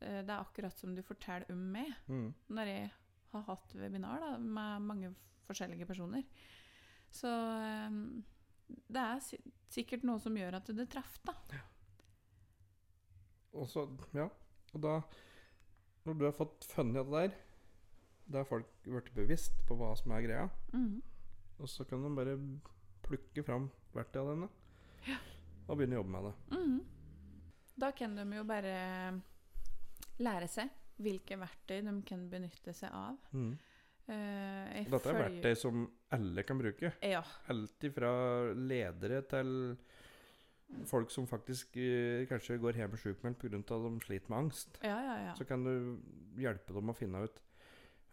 eh, det er akkurat som du forteller om meg Mm. når jeg har hatt webinar da, med mange forskjellige personer. Så eh, det er sikkert noe som gjør at det traff, da. Og så, ja. Og da, når du har fått funnet det der, da har folk blitt bevisst på hva som er greia, Mhm. og så kan de bare plukke fram verktøyene ja. og begynne å jobbe med det. Mhm. Da kan de jo bare lære seg hvilke verktøy de kan benytte seg av. Eh, jeg Dette er verktøy som alle kan bruke. Ja. Alt fra ledere til folk som faktisk eh, kanskje går hjem sjukmeldt pga. at de sliter med angst. Ja, ja, ja. Så kan du hjelpe dem å finne ut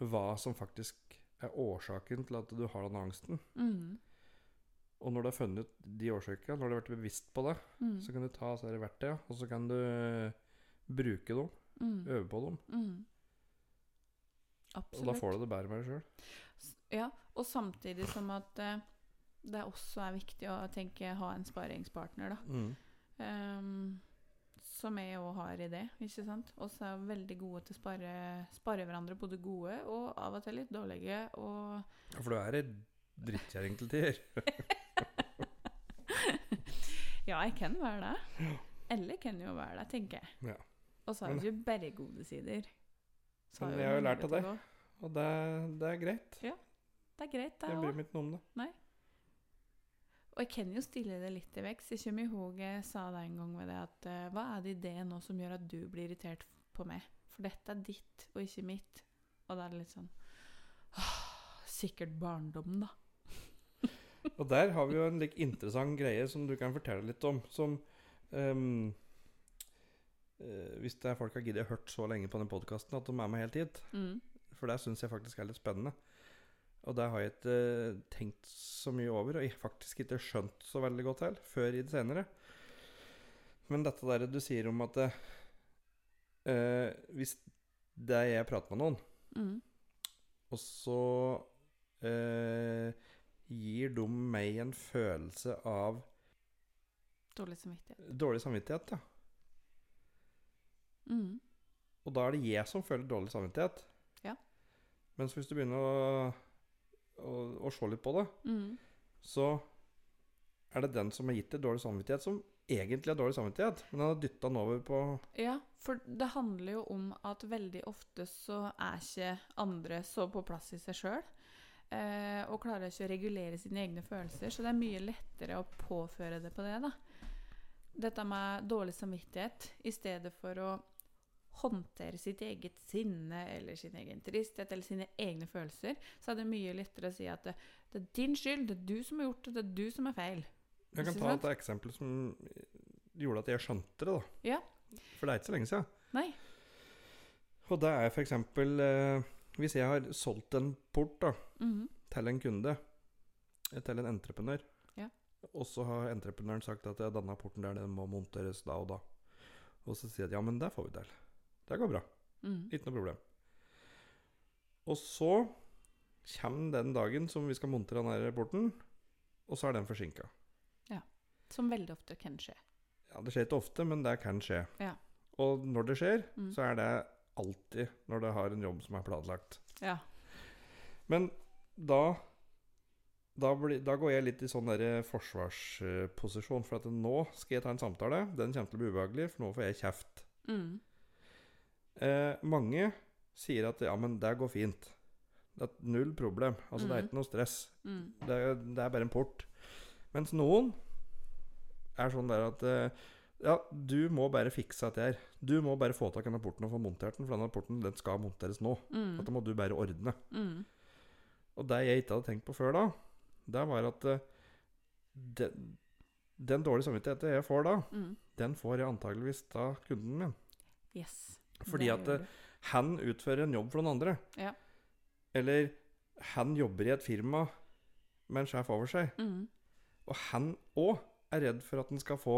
hva som faktisk er årsaken til at du har den angsten. Mm. Og når du har funnet ut de årsakene, når du har vært bevisst på det, mm. så kan du ta disse verktøyene, og så kan du eh, bruke dem, Mm. øve på dem. Mhm. Og da får du det bedre med deg sjøl. Ja, og samtidig som at uh, det også er viktig å tenke ha en sparingspartner, da. Mm. Um, som jeg òg har i det, ikke sant. Og så er veldig gode til å spare, spare hverandre, både gode og av og til litt dårlige. Og Ja, for du er ei drittkjerring til tider. ja, jeg kan være det. Eller kan jo være det, tenker jeg. Ja. Og så har vi jo bare gode sider. Men jeg har jo lært av gå. Og det, det er greit. Ja, Det er greit, det Jeg bryr òg. meg ikke noe om det. Nei. Og jeg kan jo stille det litt i vekst. Jeg kommer ihåg jeg sa det en gang med det at uh, hva er det i det nå som gjør at du blir irritert på meg? For dette er ditt og ikke mitt. Og da er det litt sånn åh, Sikkert barndommen, da. Og der har vi jo en like interessant greie som du kan fortelle litt om. Som eh, Hvis det er folk har giddet hørt så lenge på den podkasten at de er med helt hit. Mm. For det syns jeg faktisk er litt spennende. Og det har jeg ikke eh, tenkt så mye over, og jeg faktisk ikke skjønt så veldig godt heller, før i det senere. Men dette der du sier om at eh, eh, hvis det er jeg prater med noen, Mm. og så eh, gir de meg en følelse av Dårlig samvittighet. dårlig samvittighet, da. Mm. Og da er det jeg som føler dårlig samvittighet. Ja. Mens hvis du begynner å, å, å se litt på det, Mm. så er det den som har gitt deg dårlig samvittighet, som egentlig har dårlig samvittighet. Men han har dytta den over på Ja, for det handler jo om at veldig ofte så er ikke andre så på plass i seg sjøl. Eh, og klarer ikke å regulere sine egne følelser, så det er mye lettere å påføre det på det. da. Dette med dårlig samvittighet i stedet for å håndtere sitt eget sinne eller sin egen tristhet eller sine egne følelser, så er det mye lettere å si at det, det er din skyld, det er du som har gjort det, det er du som er feil. Jeg kan ta et eksempel som gjorde at jeg skjønte det, da. Ja. For det er ikke så lenge siden. Nei. Og det er f.eks. Eh, hvis jeg har solgt en port da, Mhm. til en kunde, til en entreprenør, Ja. og så har entreprenøren sagt at denne porten der den må monteres da og da. Og så sier de ja, men det får vi til. Det går bra. Mm. Ikke noe problem. Og så kommer den dagen som vi skal montere den her porten, og så er den forsinka. Som veldig ofte kan skje. Ja, det skjer ikke ofte, men det kan skje. Ja. Og når det skjer, Mm. så er det alltid når det har en jobb som er planlagt. Ja. Men da da, blir, da går jeg litt i sånn der forsvarsposisjon. For at nå skal jeg ta en samtale. Den kommer til å bli ubehagelig, for nå får jeg kjeft. Mm. Eh, mange sier at ja, men det går fint. Det er null problem. Altså, det er Mm. ikke noe stress. Mm. Det er, det er bare en port. Mens noen er sånn der at eh, Ja, du må bare fikse dette her. Du må bare få tak i denne porten og få montert den, for denne porten den skal monteres nå. Mm. Dette må du bare ordne. Mm. Og det jeg ikke hadde tenkt på før da, det var at eh, den, den dårlige samvittigheten jeg får da, Mm. den får jeg antageligvis av kunden min. Yes. Fordi at eh, han utfører en jobb for noen andre. Ja. Eller han jobber i et firma med en sjef over seg. Mm. Og han òg er redd for at han skal få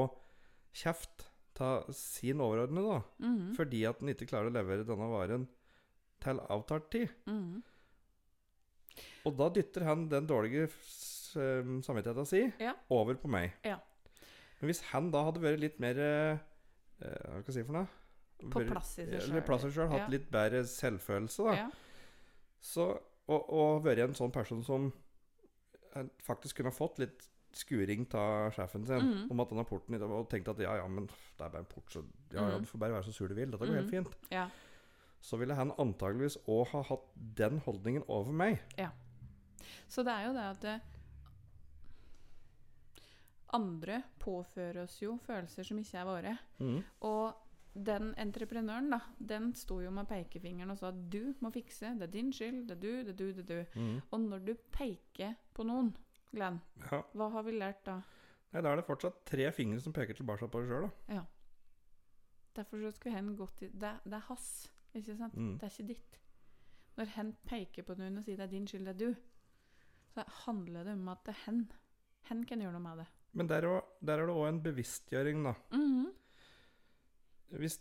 kjeft av sin overordnede, da. Mm. Fordi at han ikke klarer å levere denne varen til avtalt tid. Mm. Og da dytter han den dårlige eh, samvittigheten si Ja. over på meg. Ja. Men hvis han da hadde vært litt mer eh, Hva skal jeg si for noe? På plass i seg sjøl. plass i seg sjøl. Hatt litt bedre selvfølelse, da. Ja. Så, og, og vært en sånn person som eh, faktisk kunne fått litt skuring av sjefen sin Mhm. om at denne porten Og tenkt at ja, ja, men det er bare en port, så ja, ja, Mhm. du får bare være så sur du vil. Dette går helt Mhm. fint. ja. Så ville han antageligvis òg ha hatt den holdningen over meg. Ja. Så det er jo det at det, andre påfører oss jo følelser som ikke er våre. Og den entreprenøren, da, den sto jo med pekefingeren og sa at du må fikse, det er din skyld, det er du, det er du, det er du. Mm. Og når du peker på noen, Glenn, Ja. hva har vi lært da? Nei, da er det fortsatt tre fingre som peker tilbake på deg sjøl, da. Ja. Derfor så skulle hen gått i det, det er hans, ikke sant? Mm. Det er ikke ditt. Når hen peker på noen og sier det er din skyld, det er du, så handler det om at det er hen. Hen kan gjøre noe med det. Men der, er det òg en bevisstgjøring, da. Mhm. Hvis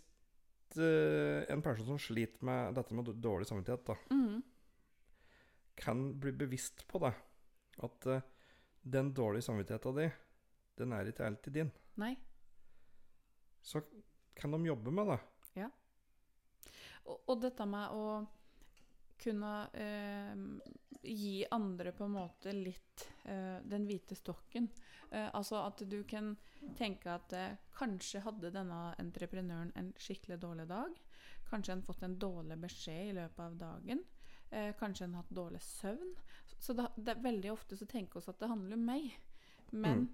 eh, en person som sliter med dette med dårlig samvittighet, da, mm. kan bli bevisst på det, at eh, den dårlige samvittigheten di, den er ikke alltid din, Nei. så kan de jobbe med det. Og, og dette med å kunne eh, gi andre på en måte litt eh, den hvite stokken. Eh, altså at du kan tenke at eh, kanskje hadde denne entreprenøren en skikkelig dårlig dag. Kanskje han fått en dårlig beskjed i løpet av dagen. Eh, kanskje han hatt dårlig søvn. Så det, det veldig ofte så tenker vi at det handler om meg. Men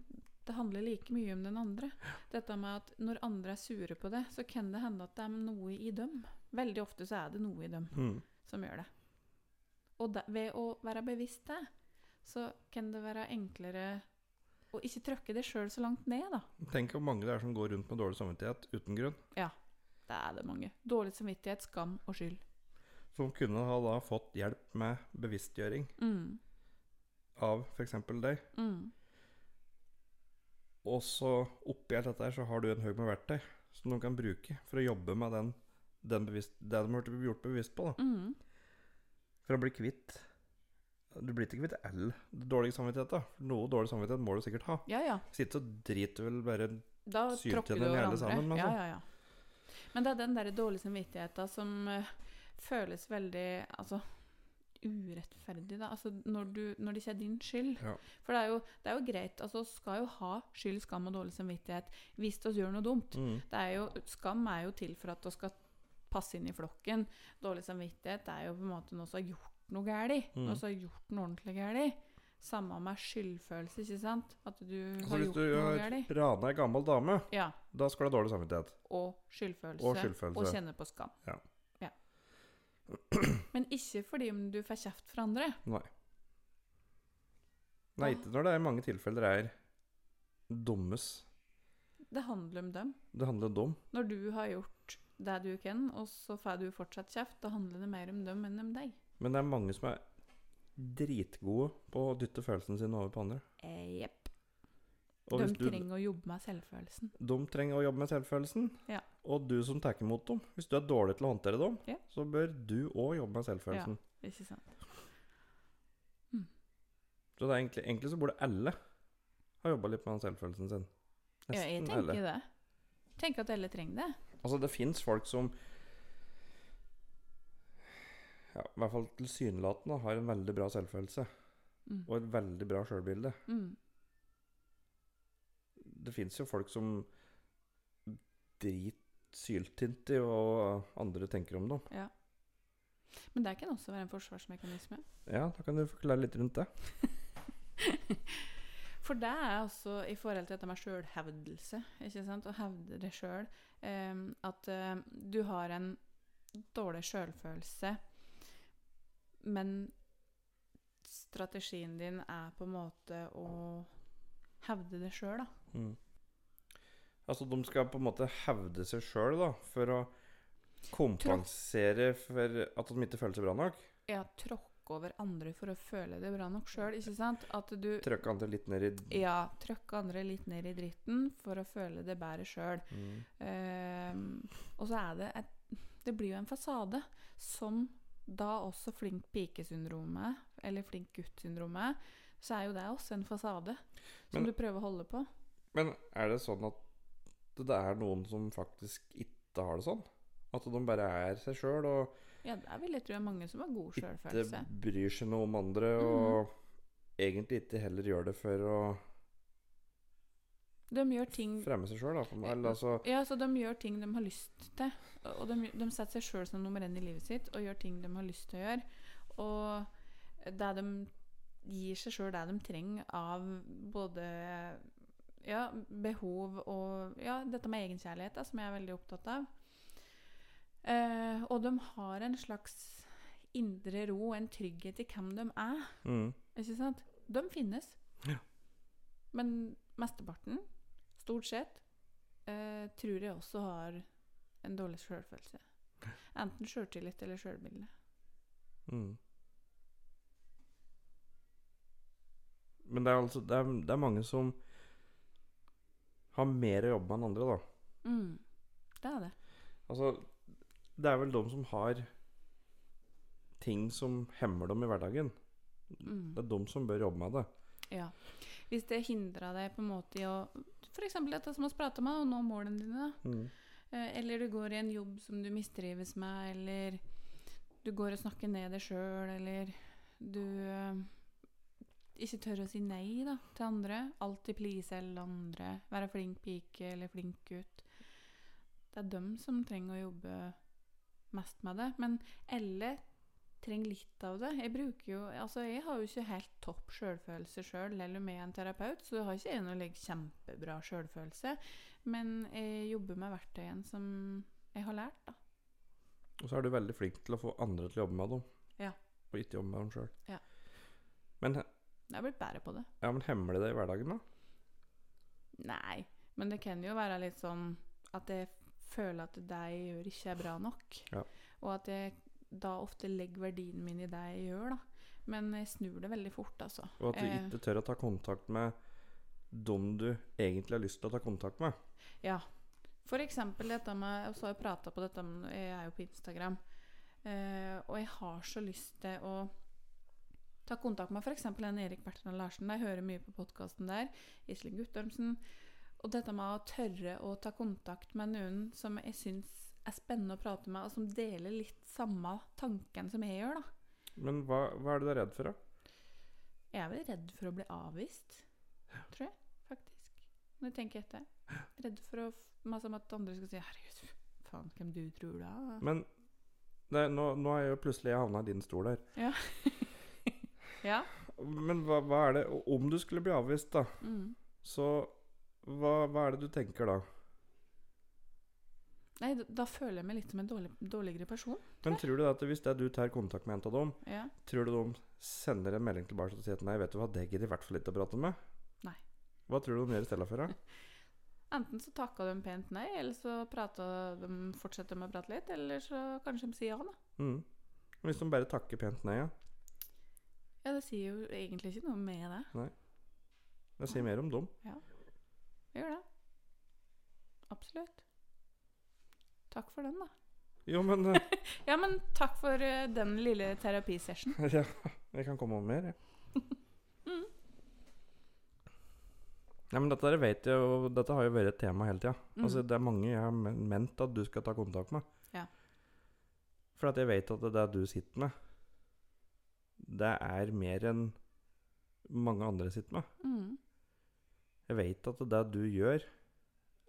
det handler like mye om den andre. Dette med at når andre er sure på det, så kan det hende at det er noe i dem. Veldig ofte så er det noe i dem Mm. som gjør det. Og da, ved å være bevisst det, så kan det være enklere å ikke trykke det sjøl så langt ned, da. Tenk hvor mange det er som går rundt med dårlig samvittighet uten grunn. Ja, Det er det mange. Dårlig samvittighet, skam og skyld. Som kunne ha da fått hjelp med bevisstgjøring Mm. av f.eks. deg. Mm. Og så oppi alt dette her så har du en haug med verktøy som de kan bruke for å jobbe med den, den bevisst, det de har blitt gjort bevisst på. da Mm. For å bli kvitt Du blir ikke kvitt all dårlig samvittighet. da Noe dårlig samvittighet må du sikkert ha. Ja, ja. Sitte så driter vel bare Da tråkker du hverandre. sammen, altså. ja, ja, ja. Men det er den der dårlige samvittigheten som uh, føles veldig altså, urettferdig, da. Altså, når, du, når det ikke er din skyld. Ja. For det er, jo, det er jo greit. altså skal jo ha skyld, skam og dårlig samvittighet hvis vi gjør noe dumt. mm. Det er jo, skam er jo til for at du skal passe inn i flokken. Dårlig samvittighet er jo på en måte noe som har gjort noe galt. Mm. Noe som har gjort noe ordentlig galt. Samme med skyldfølelse, ikke sant? At du har hvis gjort du noe galt. rana ei gammel dame, Ja. da skal du ha dårlig samvittighet. Og skyldfølelse. Og skyldfølelse. Og kjenne på skam. Ja. Ja. Men ikke fordi om du får kjeft fra andre. Nei. Nei, ikke når det er mange tilfeller er dummes. Det handler om dem. Det handler om dem. Når du har gjort det du kan, og så får du fortsatt kjeft, da handler det mer om dem enn om deg. Men det er mange som er dritgode på å dytte følelsene sine over på andre. Eh, Jepp. Og De trenger å jobbe med selvfølelsen. de trenger å jobbe med selvfølelsen. Ja. Og du som tar imot dem, hvis du er dårlig til å håndtere dem, Ja. så bør du òg jobbe med selvfølelsen. Ja, Ikke sant? Så det er egentlig, egentlig så burde alle ha jobba litt med selvfølelsen sin. Ja, jeg tenker alle. det. Tenker at alle trenger det. Altså, det fins folk som ja, i hvert fall tilsynelatende har en veldig bra selvfølelse Mm. og et veldig bra sjølbilde. Mm. Det fins jo folk som driter syltynt i hva andre tenker om dem. Ja. Men det kan også være en forsvarsmekanisme. Ja, da kan du forklare litt rundt det. For det er også i forhold til dette med sjølhevdelse, ikke sant? Å hevde det sjøl. at eh, du har en dårlig sjølfølelse, men strategien din er på en måte å hevde det sjøl, da. Mm. Altså, de skal på en måte hevde seg sjøl, da, for å kompensere for at de ikke føler seg bra nok. Ja, tråkke over andre for å føle det bra nok sjøl? At du Trykke andre litt ned i Ja, trykke andre litt ned i dritten for å føle det bedre sjøl. mm. Ehm, og så er det et Det blir jo en fasade som da også flink pike-syndromet, eller flink gutt-syndromet, så er jo det også en fasade som Men- du prøver å holde på. Men er det sånn at det er noen som faktisk ikke har det sånn? At de bare er seg sjøl og Ja, det er vel jeg tror er mange som har god ikke bryr seg noe om andre, og egentlig ikke heller gjør det for å De gjør ting fremme seg sjøl, da. Eller, altså, Ja, så de gjør ting de har lyst til. Og de, de setter seg sjøl som nummer én i livet sitt og gjør ting de har lyst til å gjøre. Og det de gir seg sjøl det de trenger av både ja, behov og ja, dette med egenkjærlighet, da, som jeg er veldig opptatt av. Eh, og de har en slags indre ro, en trygghet i hvem de er. mm. Ikke sant? De finnes. Ja. Men mesteparten, stort sett, eh, tror jeg også har en dårlig sjølfølelse. Enten sjøltillit eller sjølbilde. Mm. Men det er altså det er, det er mange som har mer å jobbe med enn andre, da. Mm. Det er det. Altså, det er vel de som har ting som hemmer dem i hverdagen. Mm. Det er de som bør jobbe med det. Ja. Hvis det hindrer deg på en måte i å F.eks. dette som vi prata med, å nå målene dine. Mm. Eh, Eller du går i en jobb som du mistrives med, eller du går og snakker ned deg sjøl, eller du eh, ikke tør å si nei da, til andre. Alltid please alle andre. Være flink pike eller flink gutt. Det er dem som trenger å jobbe mest med det. Men alle trenger litt av det. Jeg bruker jo Altså, jeg har jo ikke helt topp sjølfølelse sjøl, selv jeg er en terapeut, så jeg har ikke en å legge kjempebra sjølfølelse. Men jeg jobber med verktøyene som jeg har lært, da. Og så er du veldig flink til å få andre til å jobbe med dem. Ja. Og ikke jobbe med dem sjøl. Ja. Men, Jeg har blitt bedre på det. ja, men hemmer det det i hverdagen, da? Nei, men det kan jo være litt sånn at jeg føler at det jeg gjør, ikke er bra nok. Ja. Og at jeg da ofte legger verdien min i det jeg gjør, da. Men jeg snur det veldig fort, altså. Og at du Eh. ikke tør å ta kontakt med dem du egentlig har lyst til å ta kontakt med. Ja. For eksempel dette med Og så har jeg prata på dette med Jeg er jo på Instagram. Eh, og jeg har så lyst til å ta kontakt med f.eks. en Erik Bertrand Larsen. Jeg hører mye på podkasten der. Iselin Guttormsen. Og dette med å tørre å ta kontakt med noen som jeg syns er spennende å prate med, og som deler litt samme tanken som jeg gjør, da. Men hva, hva er du redd for, da? Jeg er vel redd for å bli avvist, tror jeg, faktisk. Når jeg tenker etter. Redd for å masse om at andre skal si 'herregud, faen, hvem du tror er'? Men det, nå, nå er jeg jo plutselig havna i din stol her. Ja. ja. Men hva, hva er det Om du skulle bli avvist, da, Mm. så hva, hva er det du tenker da? Nei, da, da føler jeg meg litt som en dårlig, dårligere person. Men tror du at hvis det er du tar kontakt med en av dem, Ja. tror du de sender en melding tilbake og sier at nei, vet du hva, det gidder i hvert fall ikke å prate med? Nei. Hva tror du de gjør i stedet for? da? Enten så takka de pent nei, eller så de, fortsetter de å prate litt, eller så kanskje de sier ja, da. Mm. Hvis de bare takker pent nei, ja. Ja, det sier jo egentlig ikke noe med det. Nei. Det sier mer om dem. Det gjør det. Absolutt. Takk for den, da. Jo, men eh, Ja, men takk for eh, den lille terapisession. Ja, jeg kan komme over mer, jeg. Mm. Nei, men dette der vet jeg jo Dette har jo vært et tema hele tida. Mm. Altså, det er mange jeg har men- ment at du skal ta kontakt med. Ja. For at jeg vet at det er du sitter med, det er mer enn mange andre sitter med. Mm. Jeg vet at det du gjør,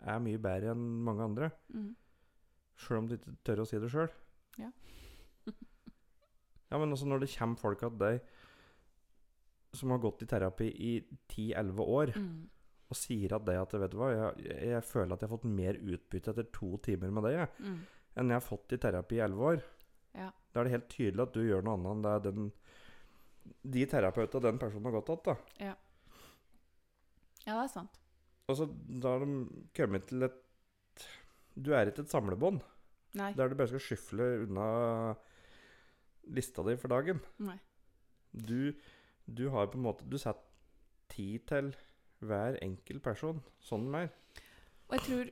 er mye bedre enn mange andre. Mm. Sjøl om du ikke tør å si det sjøl. Ja. ja, men også når det kommer folk til deg som har gått i terapi i 10-11 år, Mm. og sier at det at vet du hva, jeg, jeg føler at jeg har fått mer utbytte etter to timer med deg Mm. enn jeg har fått i terapi i 11 år. Ja. Da er det helt tydelig at du gjør noe annet enn det den, de terapeutene den personen har gått til. da. Ja, det er sant. Altså, da har de kommet til et Du er ikke et samlebånd. Nei. Der du bare skal skyfle unna lista di for dagen. Nei. Du, du har på en måte Du setter tid til hver enkelt person. Sånn mer. Og jeg tror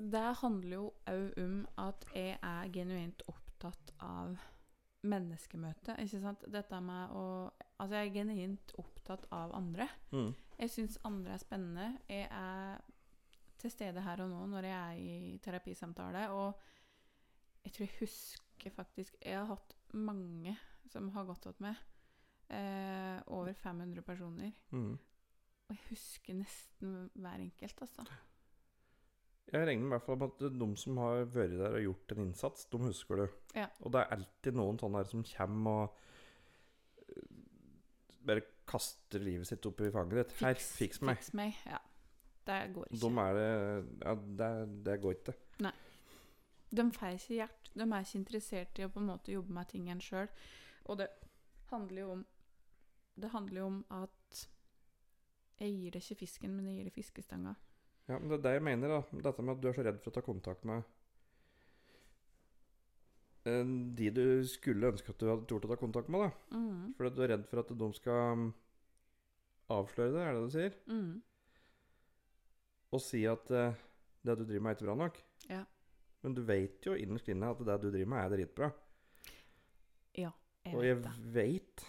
det handler jo òg om at jeg er genuint opptatt av menneskemøte. Ikke sant? Dette med å Altså, jeg er genuint opptatt av andre. Mm. Jeg syns andre er spennende. Jeg er til stede her og nå når jeg er i terapisamtale. Og jeg tror jeg husker faktisk Jeg har hatt mange som har gått til meg. Eh, over 500 personer. Mm. Og jeg husker nesten hver enkelt, altså. Jeg regner i hvert fall med at de som har vært der og gjort en innsats, de husker du. Ja. Og det er alltid noen sånne her som kommer og bare kaster livet sitt opp i fanget ditt. Her, fiks meg. Fiks meg. Ja. Det går ikke. De er det Ja, det, det går ikke. De får ikke hjert. De er ikke interessert i å på en måte jobbe med tingene sjøl. Og det handler jo om Det handler jo om at jeg gir deg ikke fisken, men jeg gir deg fiskestanga. Ja, men det er det jeg mener, da. Dette med at du er så redd for å ta kontakt med de du skulle ønske at du hadde tort å ta kontakt med, da. Mm. Fordi du er redd for at de skal mm, avsløre det, er det det du sier? Mm. Og si at uh, det du driver med, er ikke bra nok. Ja. Men du vet jo innerst inne at det du driver med, er dritbra. Jeg og jeg vet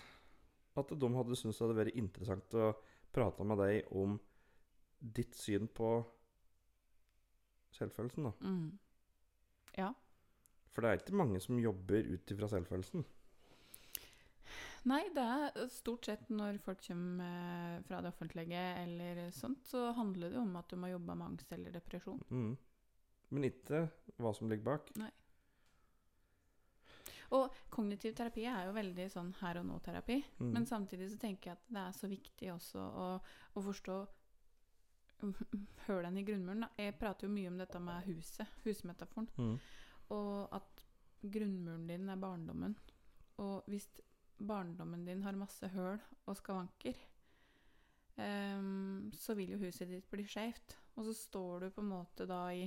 at de hadde syntes det hadde vært interessant å prate med deg om ditt syn på selvfølelsen, da. Mm. Ja. For det er ikke mange som jobber ut ifra selvfølelsen. Nei, det er stort sett når folk kommer eh, fra det offentlige eller sånt, så handler det om at du må jobbe med angst eller depresjon. Mm. Men ikke hva som ligger bak. Nei. Og kognitiv terapi er jo veldig sånn her og nå-terapi. Mm. Men samtidig så tenker jeg at det er så viktig også å, å forstå den i grunnmuren. Jeg prater jo mye om dette med huset, husmetaforen. Mm. Og at grunnmuren din er barndommen. Og hvis barndommen din har masse høl og skavanker, um, så vil jo huset ditt bli skjevt. Og så står du på en måte da i,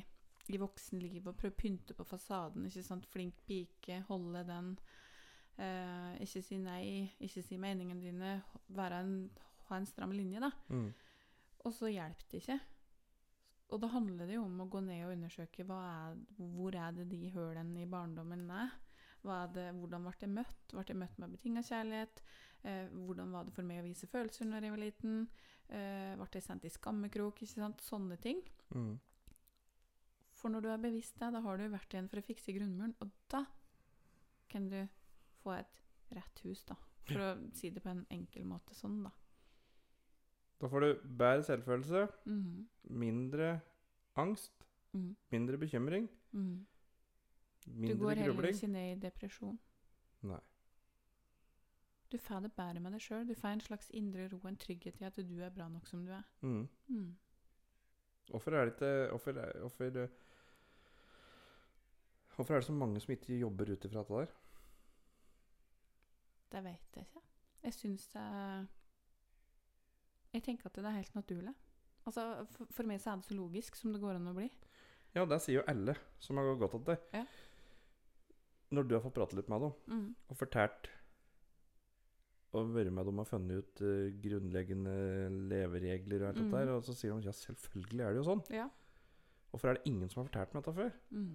i voksenlivet og prøver å pynte på fasaden. ikke sant? Flink pike, holde den. Uh, ikke si nei, ikke si meningene dine. En, ha en stram linje, da. Mm. Og så hjelper det ikke. Og da handler det jo om å gå ned og undersøke er, hvor er det de hølene i barndommen er. Det, hvordan ble jeg møtt? Ble jeg møtt med betinga kjærlighet? Eh, hvordan var det for meg å vise følelser når jeg var liten? Eh, ble jeg sendt i skammekrok? Ikke sant? Sånne ting. Mm. For når du er bevisst det, da har du vært igjen for å fikse grunnmuren, og da kan du få et rett hus, da. For å si det på en enkel måte sånn, da. Da får du bedre selvfølelse, Mhm. mindre angst, Mhm. mindre bekymring. Du mindre går heller ikke ned i depresjon. Nei. Du får det bedre med deg sjøl. Du får en slags indre ro, en trygghet i at du er bra nok som du er. Mm. Mm. Hvorfor er det ikke Hvorfor, er- er det så mange som ikke jobber ut ifra dette der? Det vet jeg ikke. Jeg syns det er Jeg tenker at det er helt naturlig. Altså, for, for meg så er det så logisk som det går an å bli. Ja, det sier jo alle som har gått til deg. Ja. Når du har fått prate litt med dem Mm. og fortalt og vært med dem og funnet ut uh, grunnleggende leveregler og alt Mm. dette der, og så sier de ja, selvfølgelig er det jo sånn. Ja. Hvorfor er det ingen som har fortalt meg dette før? Mm.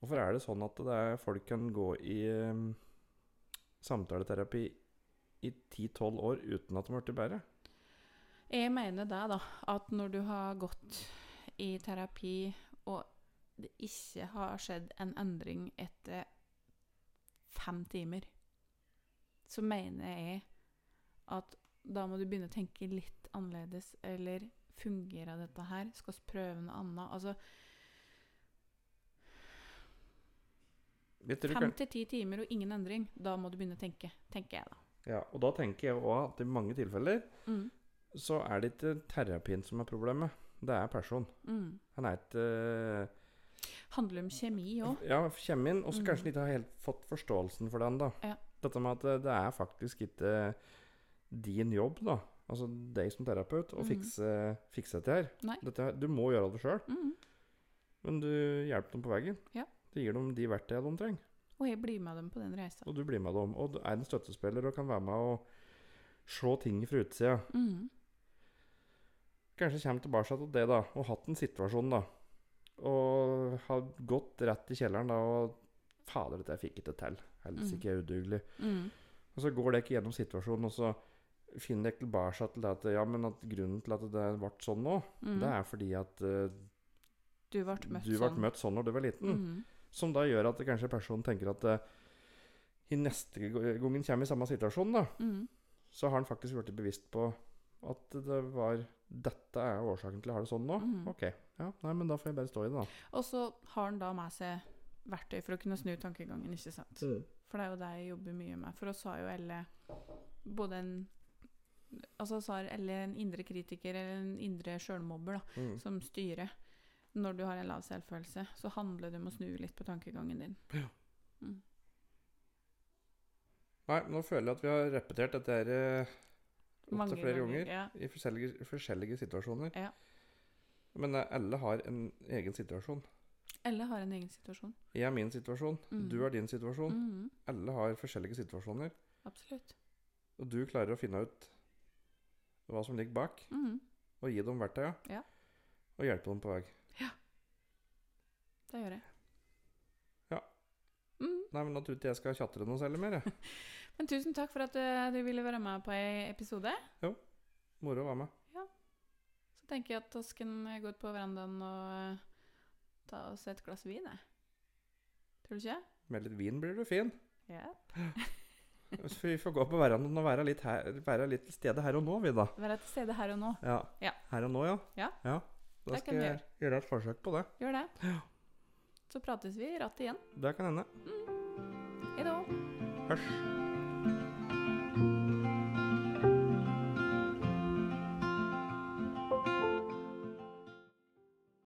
Hvorfor er det sånn at det er, folk kan gå i um, samtaleterapi i 10-12 år uten at de har blitt bedre? Jeg mener det, da. At når du har gått i terapi, og det ikke har skjedd en endring etter fem timer, så mener jeg at da må du begynne å tenke litt annerledes. Eller fungerer dette her? Skal vi prøve noe annet? Altså fem til ti timer og ingen endring. Da må du begynne å tenke, tenker jeg da. Ja, og da tenker jeg òg at i mange tilfeller Mm. så er det ikke terapien som er problemet. Det er personen. Mm. Han er ikke Handler om kjemi òg. Ja, kjemien. og så Mm. kanskje han ikke har helt fått forståelsen for den, da. Ja. Dette med at det, det er faktisk ikke din jobb, da. Altså deg som terapeut, å mm. fikse, fikse dette her. Dette, du må gjøre det sjøl, Mm. men du hjelper dem på veien. Ja. Du gir dem de verktøyene de trenger, Og jeg blir med dem på den reisa. og du blir med dem. Og du er en støttespiller og kan være med og se ting fra utsida. Mm. Kanskje kommer tilbake til det, da, og hatt en situasjon, da. Og har gått rett i kjelleren da og Fader, dette fikk jeg ikke til. Helsike, jeg er udugelig. Mm. Og så går dere gjennom situasjonen, og så finner dere tilbake til det at ja, men at grunnen til at det ble sånn nå, Mm. det er fordi at uh, Du ble møtt sånn. møtt sånn når du var liten. Mm. Som da gjør at kanskje personen tenker at uh, i neste gangen kommer i samme situasjon, da, Mm. så har han faktisk blitt bevisst på at det var Dette er årsaken til å ha det sånn nå. Mm. Ok. Ja, nei, men da får jeg bare stå i det, da. Og så har han da med seg verktøy for å kunne snu tankegangen, ikke sant. For det er jo det jeg jobber mye med. For oss har jo Elle både en Altså så har Elle en indre kritiker eller en indre sjølmobber da, Mm. som styrer. Når du har en lav selvfølelse, så handler det om å snu litt på tankegangen din. Mm. Nei, nå føler jeg at vi har repetert dette her eh, opptil flere ganger, ja. I forskjellige, forskjellige situasjoner. Ja. Men eh, alle har en egen situasjon. Elle har en egen situasjon. Jeg er min situasjon, Mm. du har din situasjon. Mm. Alle har forskjellige situasjoner. Absolutt. Og du klarer å finne ut hva som ligger bak, Mhm, og gi dem verktøya. Ja. Og hjelpe dem på vei. Det gjør jeg. Ja. Mm. Nei, men da tror jeg ikke jeg skal tjatre noe særlig mer. jeg. Men tusen takk for at du, du ville være med på ei episode. Jo. Moro å være med. Så tenker jeg at vi kan gå ut på verandaen og eh, ta oss et glass vin, jeg. Tror du ikke? Med litt vin blir du fin. Ja. Så vi får gå på verandaen og være litt, her, være litt til stede her og nå, vi, da. Være til stede her og nå. Ja. Ja. Her og nå, ja. Ja. Da skal jeg gjøre. gjøre et forsøk på det. Gjør det. Ja. Så prates vi i rattet igjen. Det kan hende. Mm. Hei da. Hørs.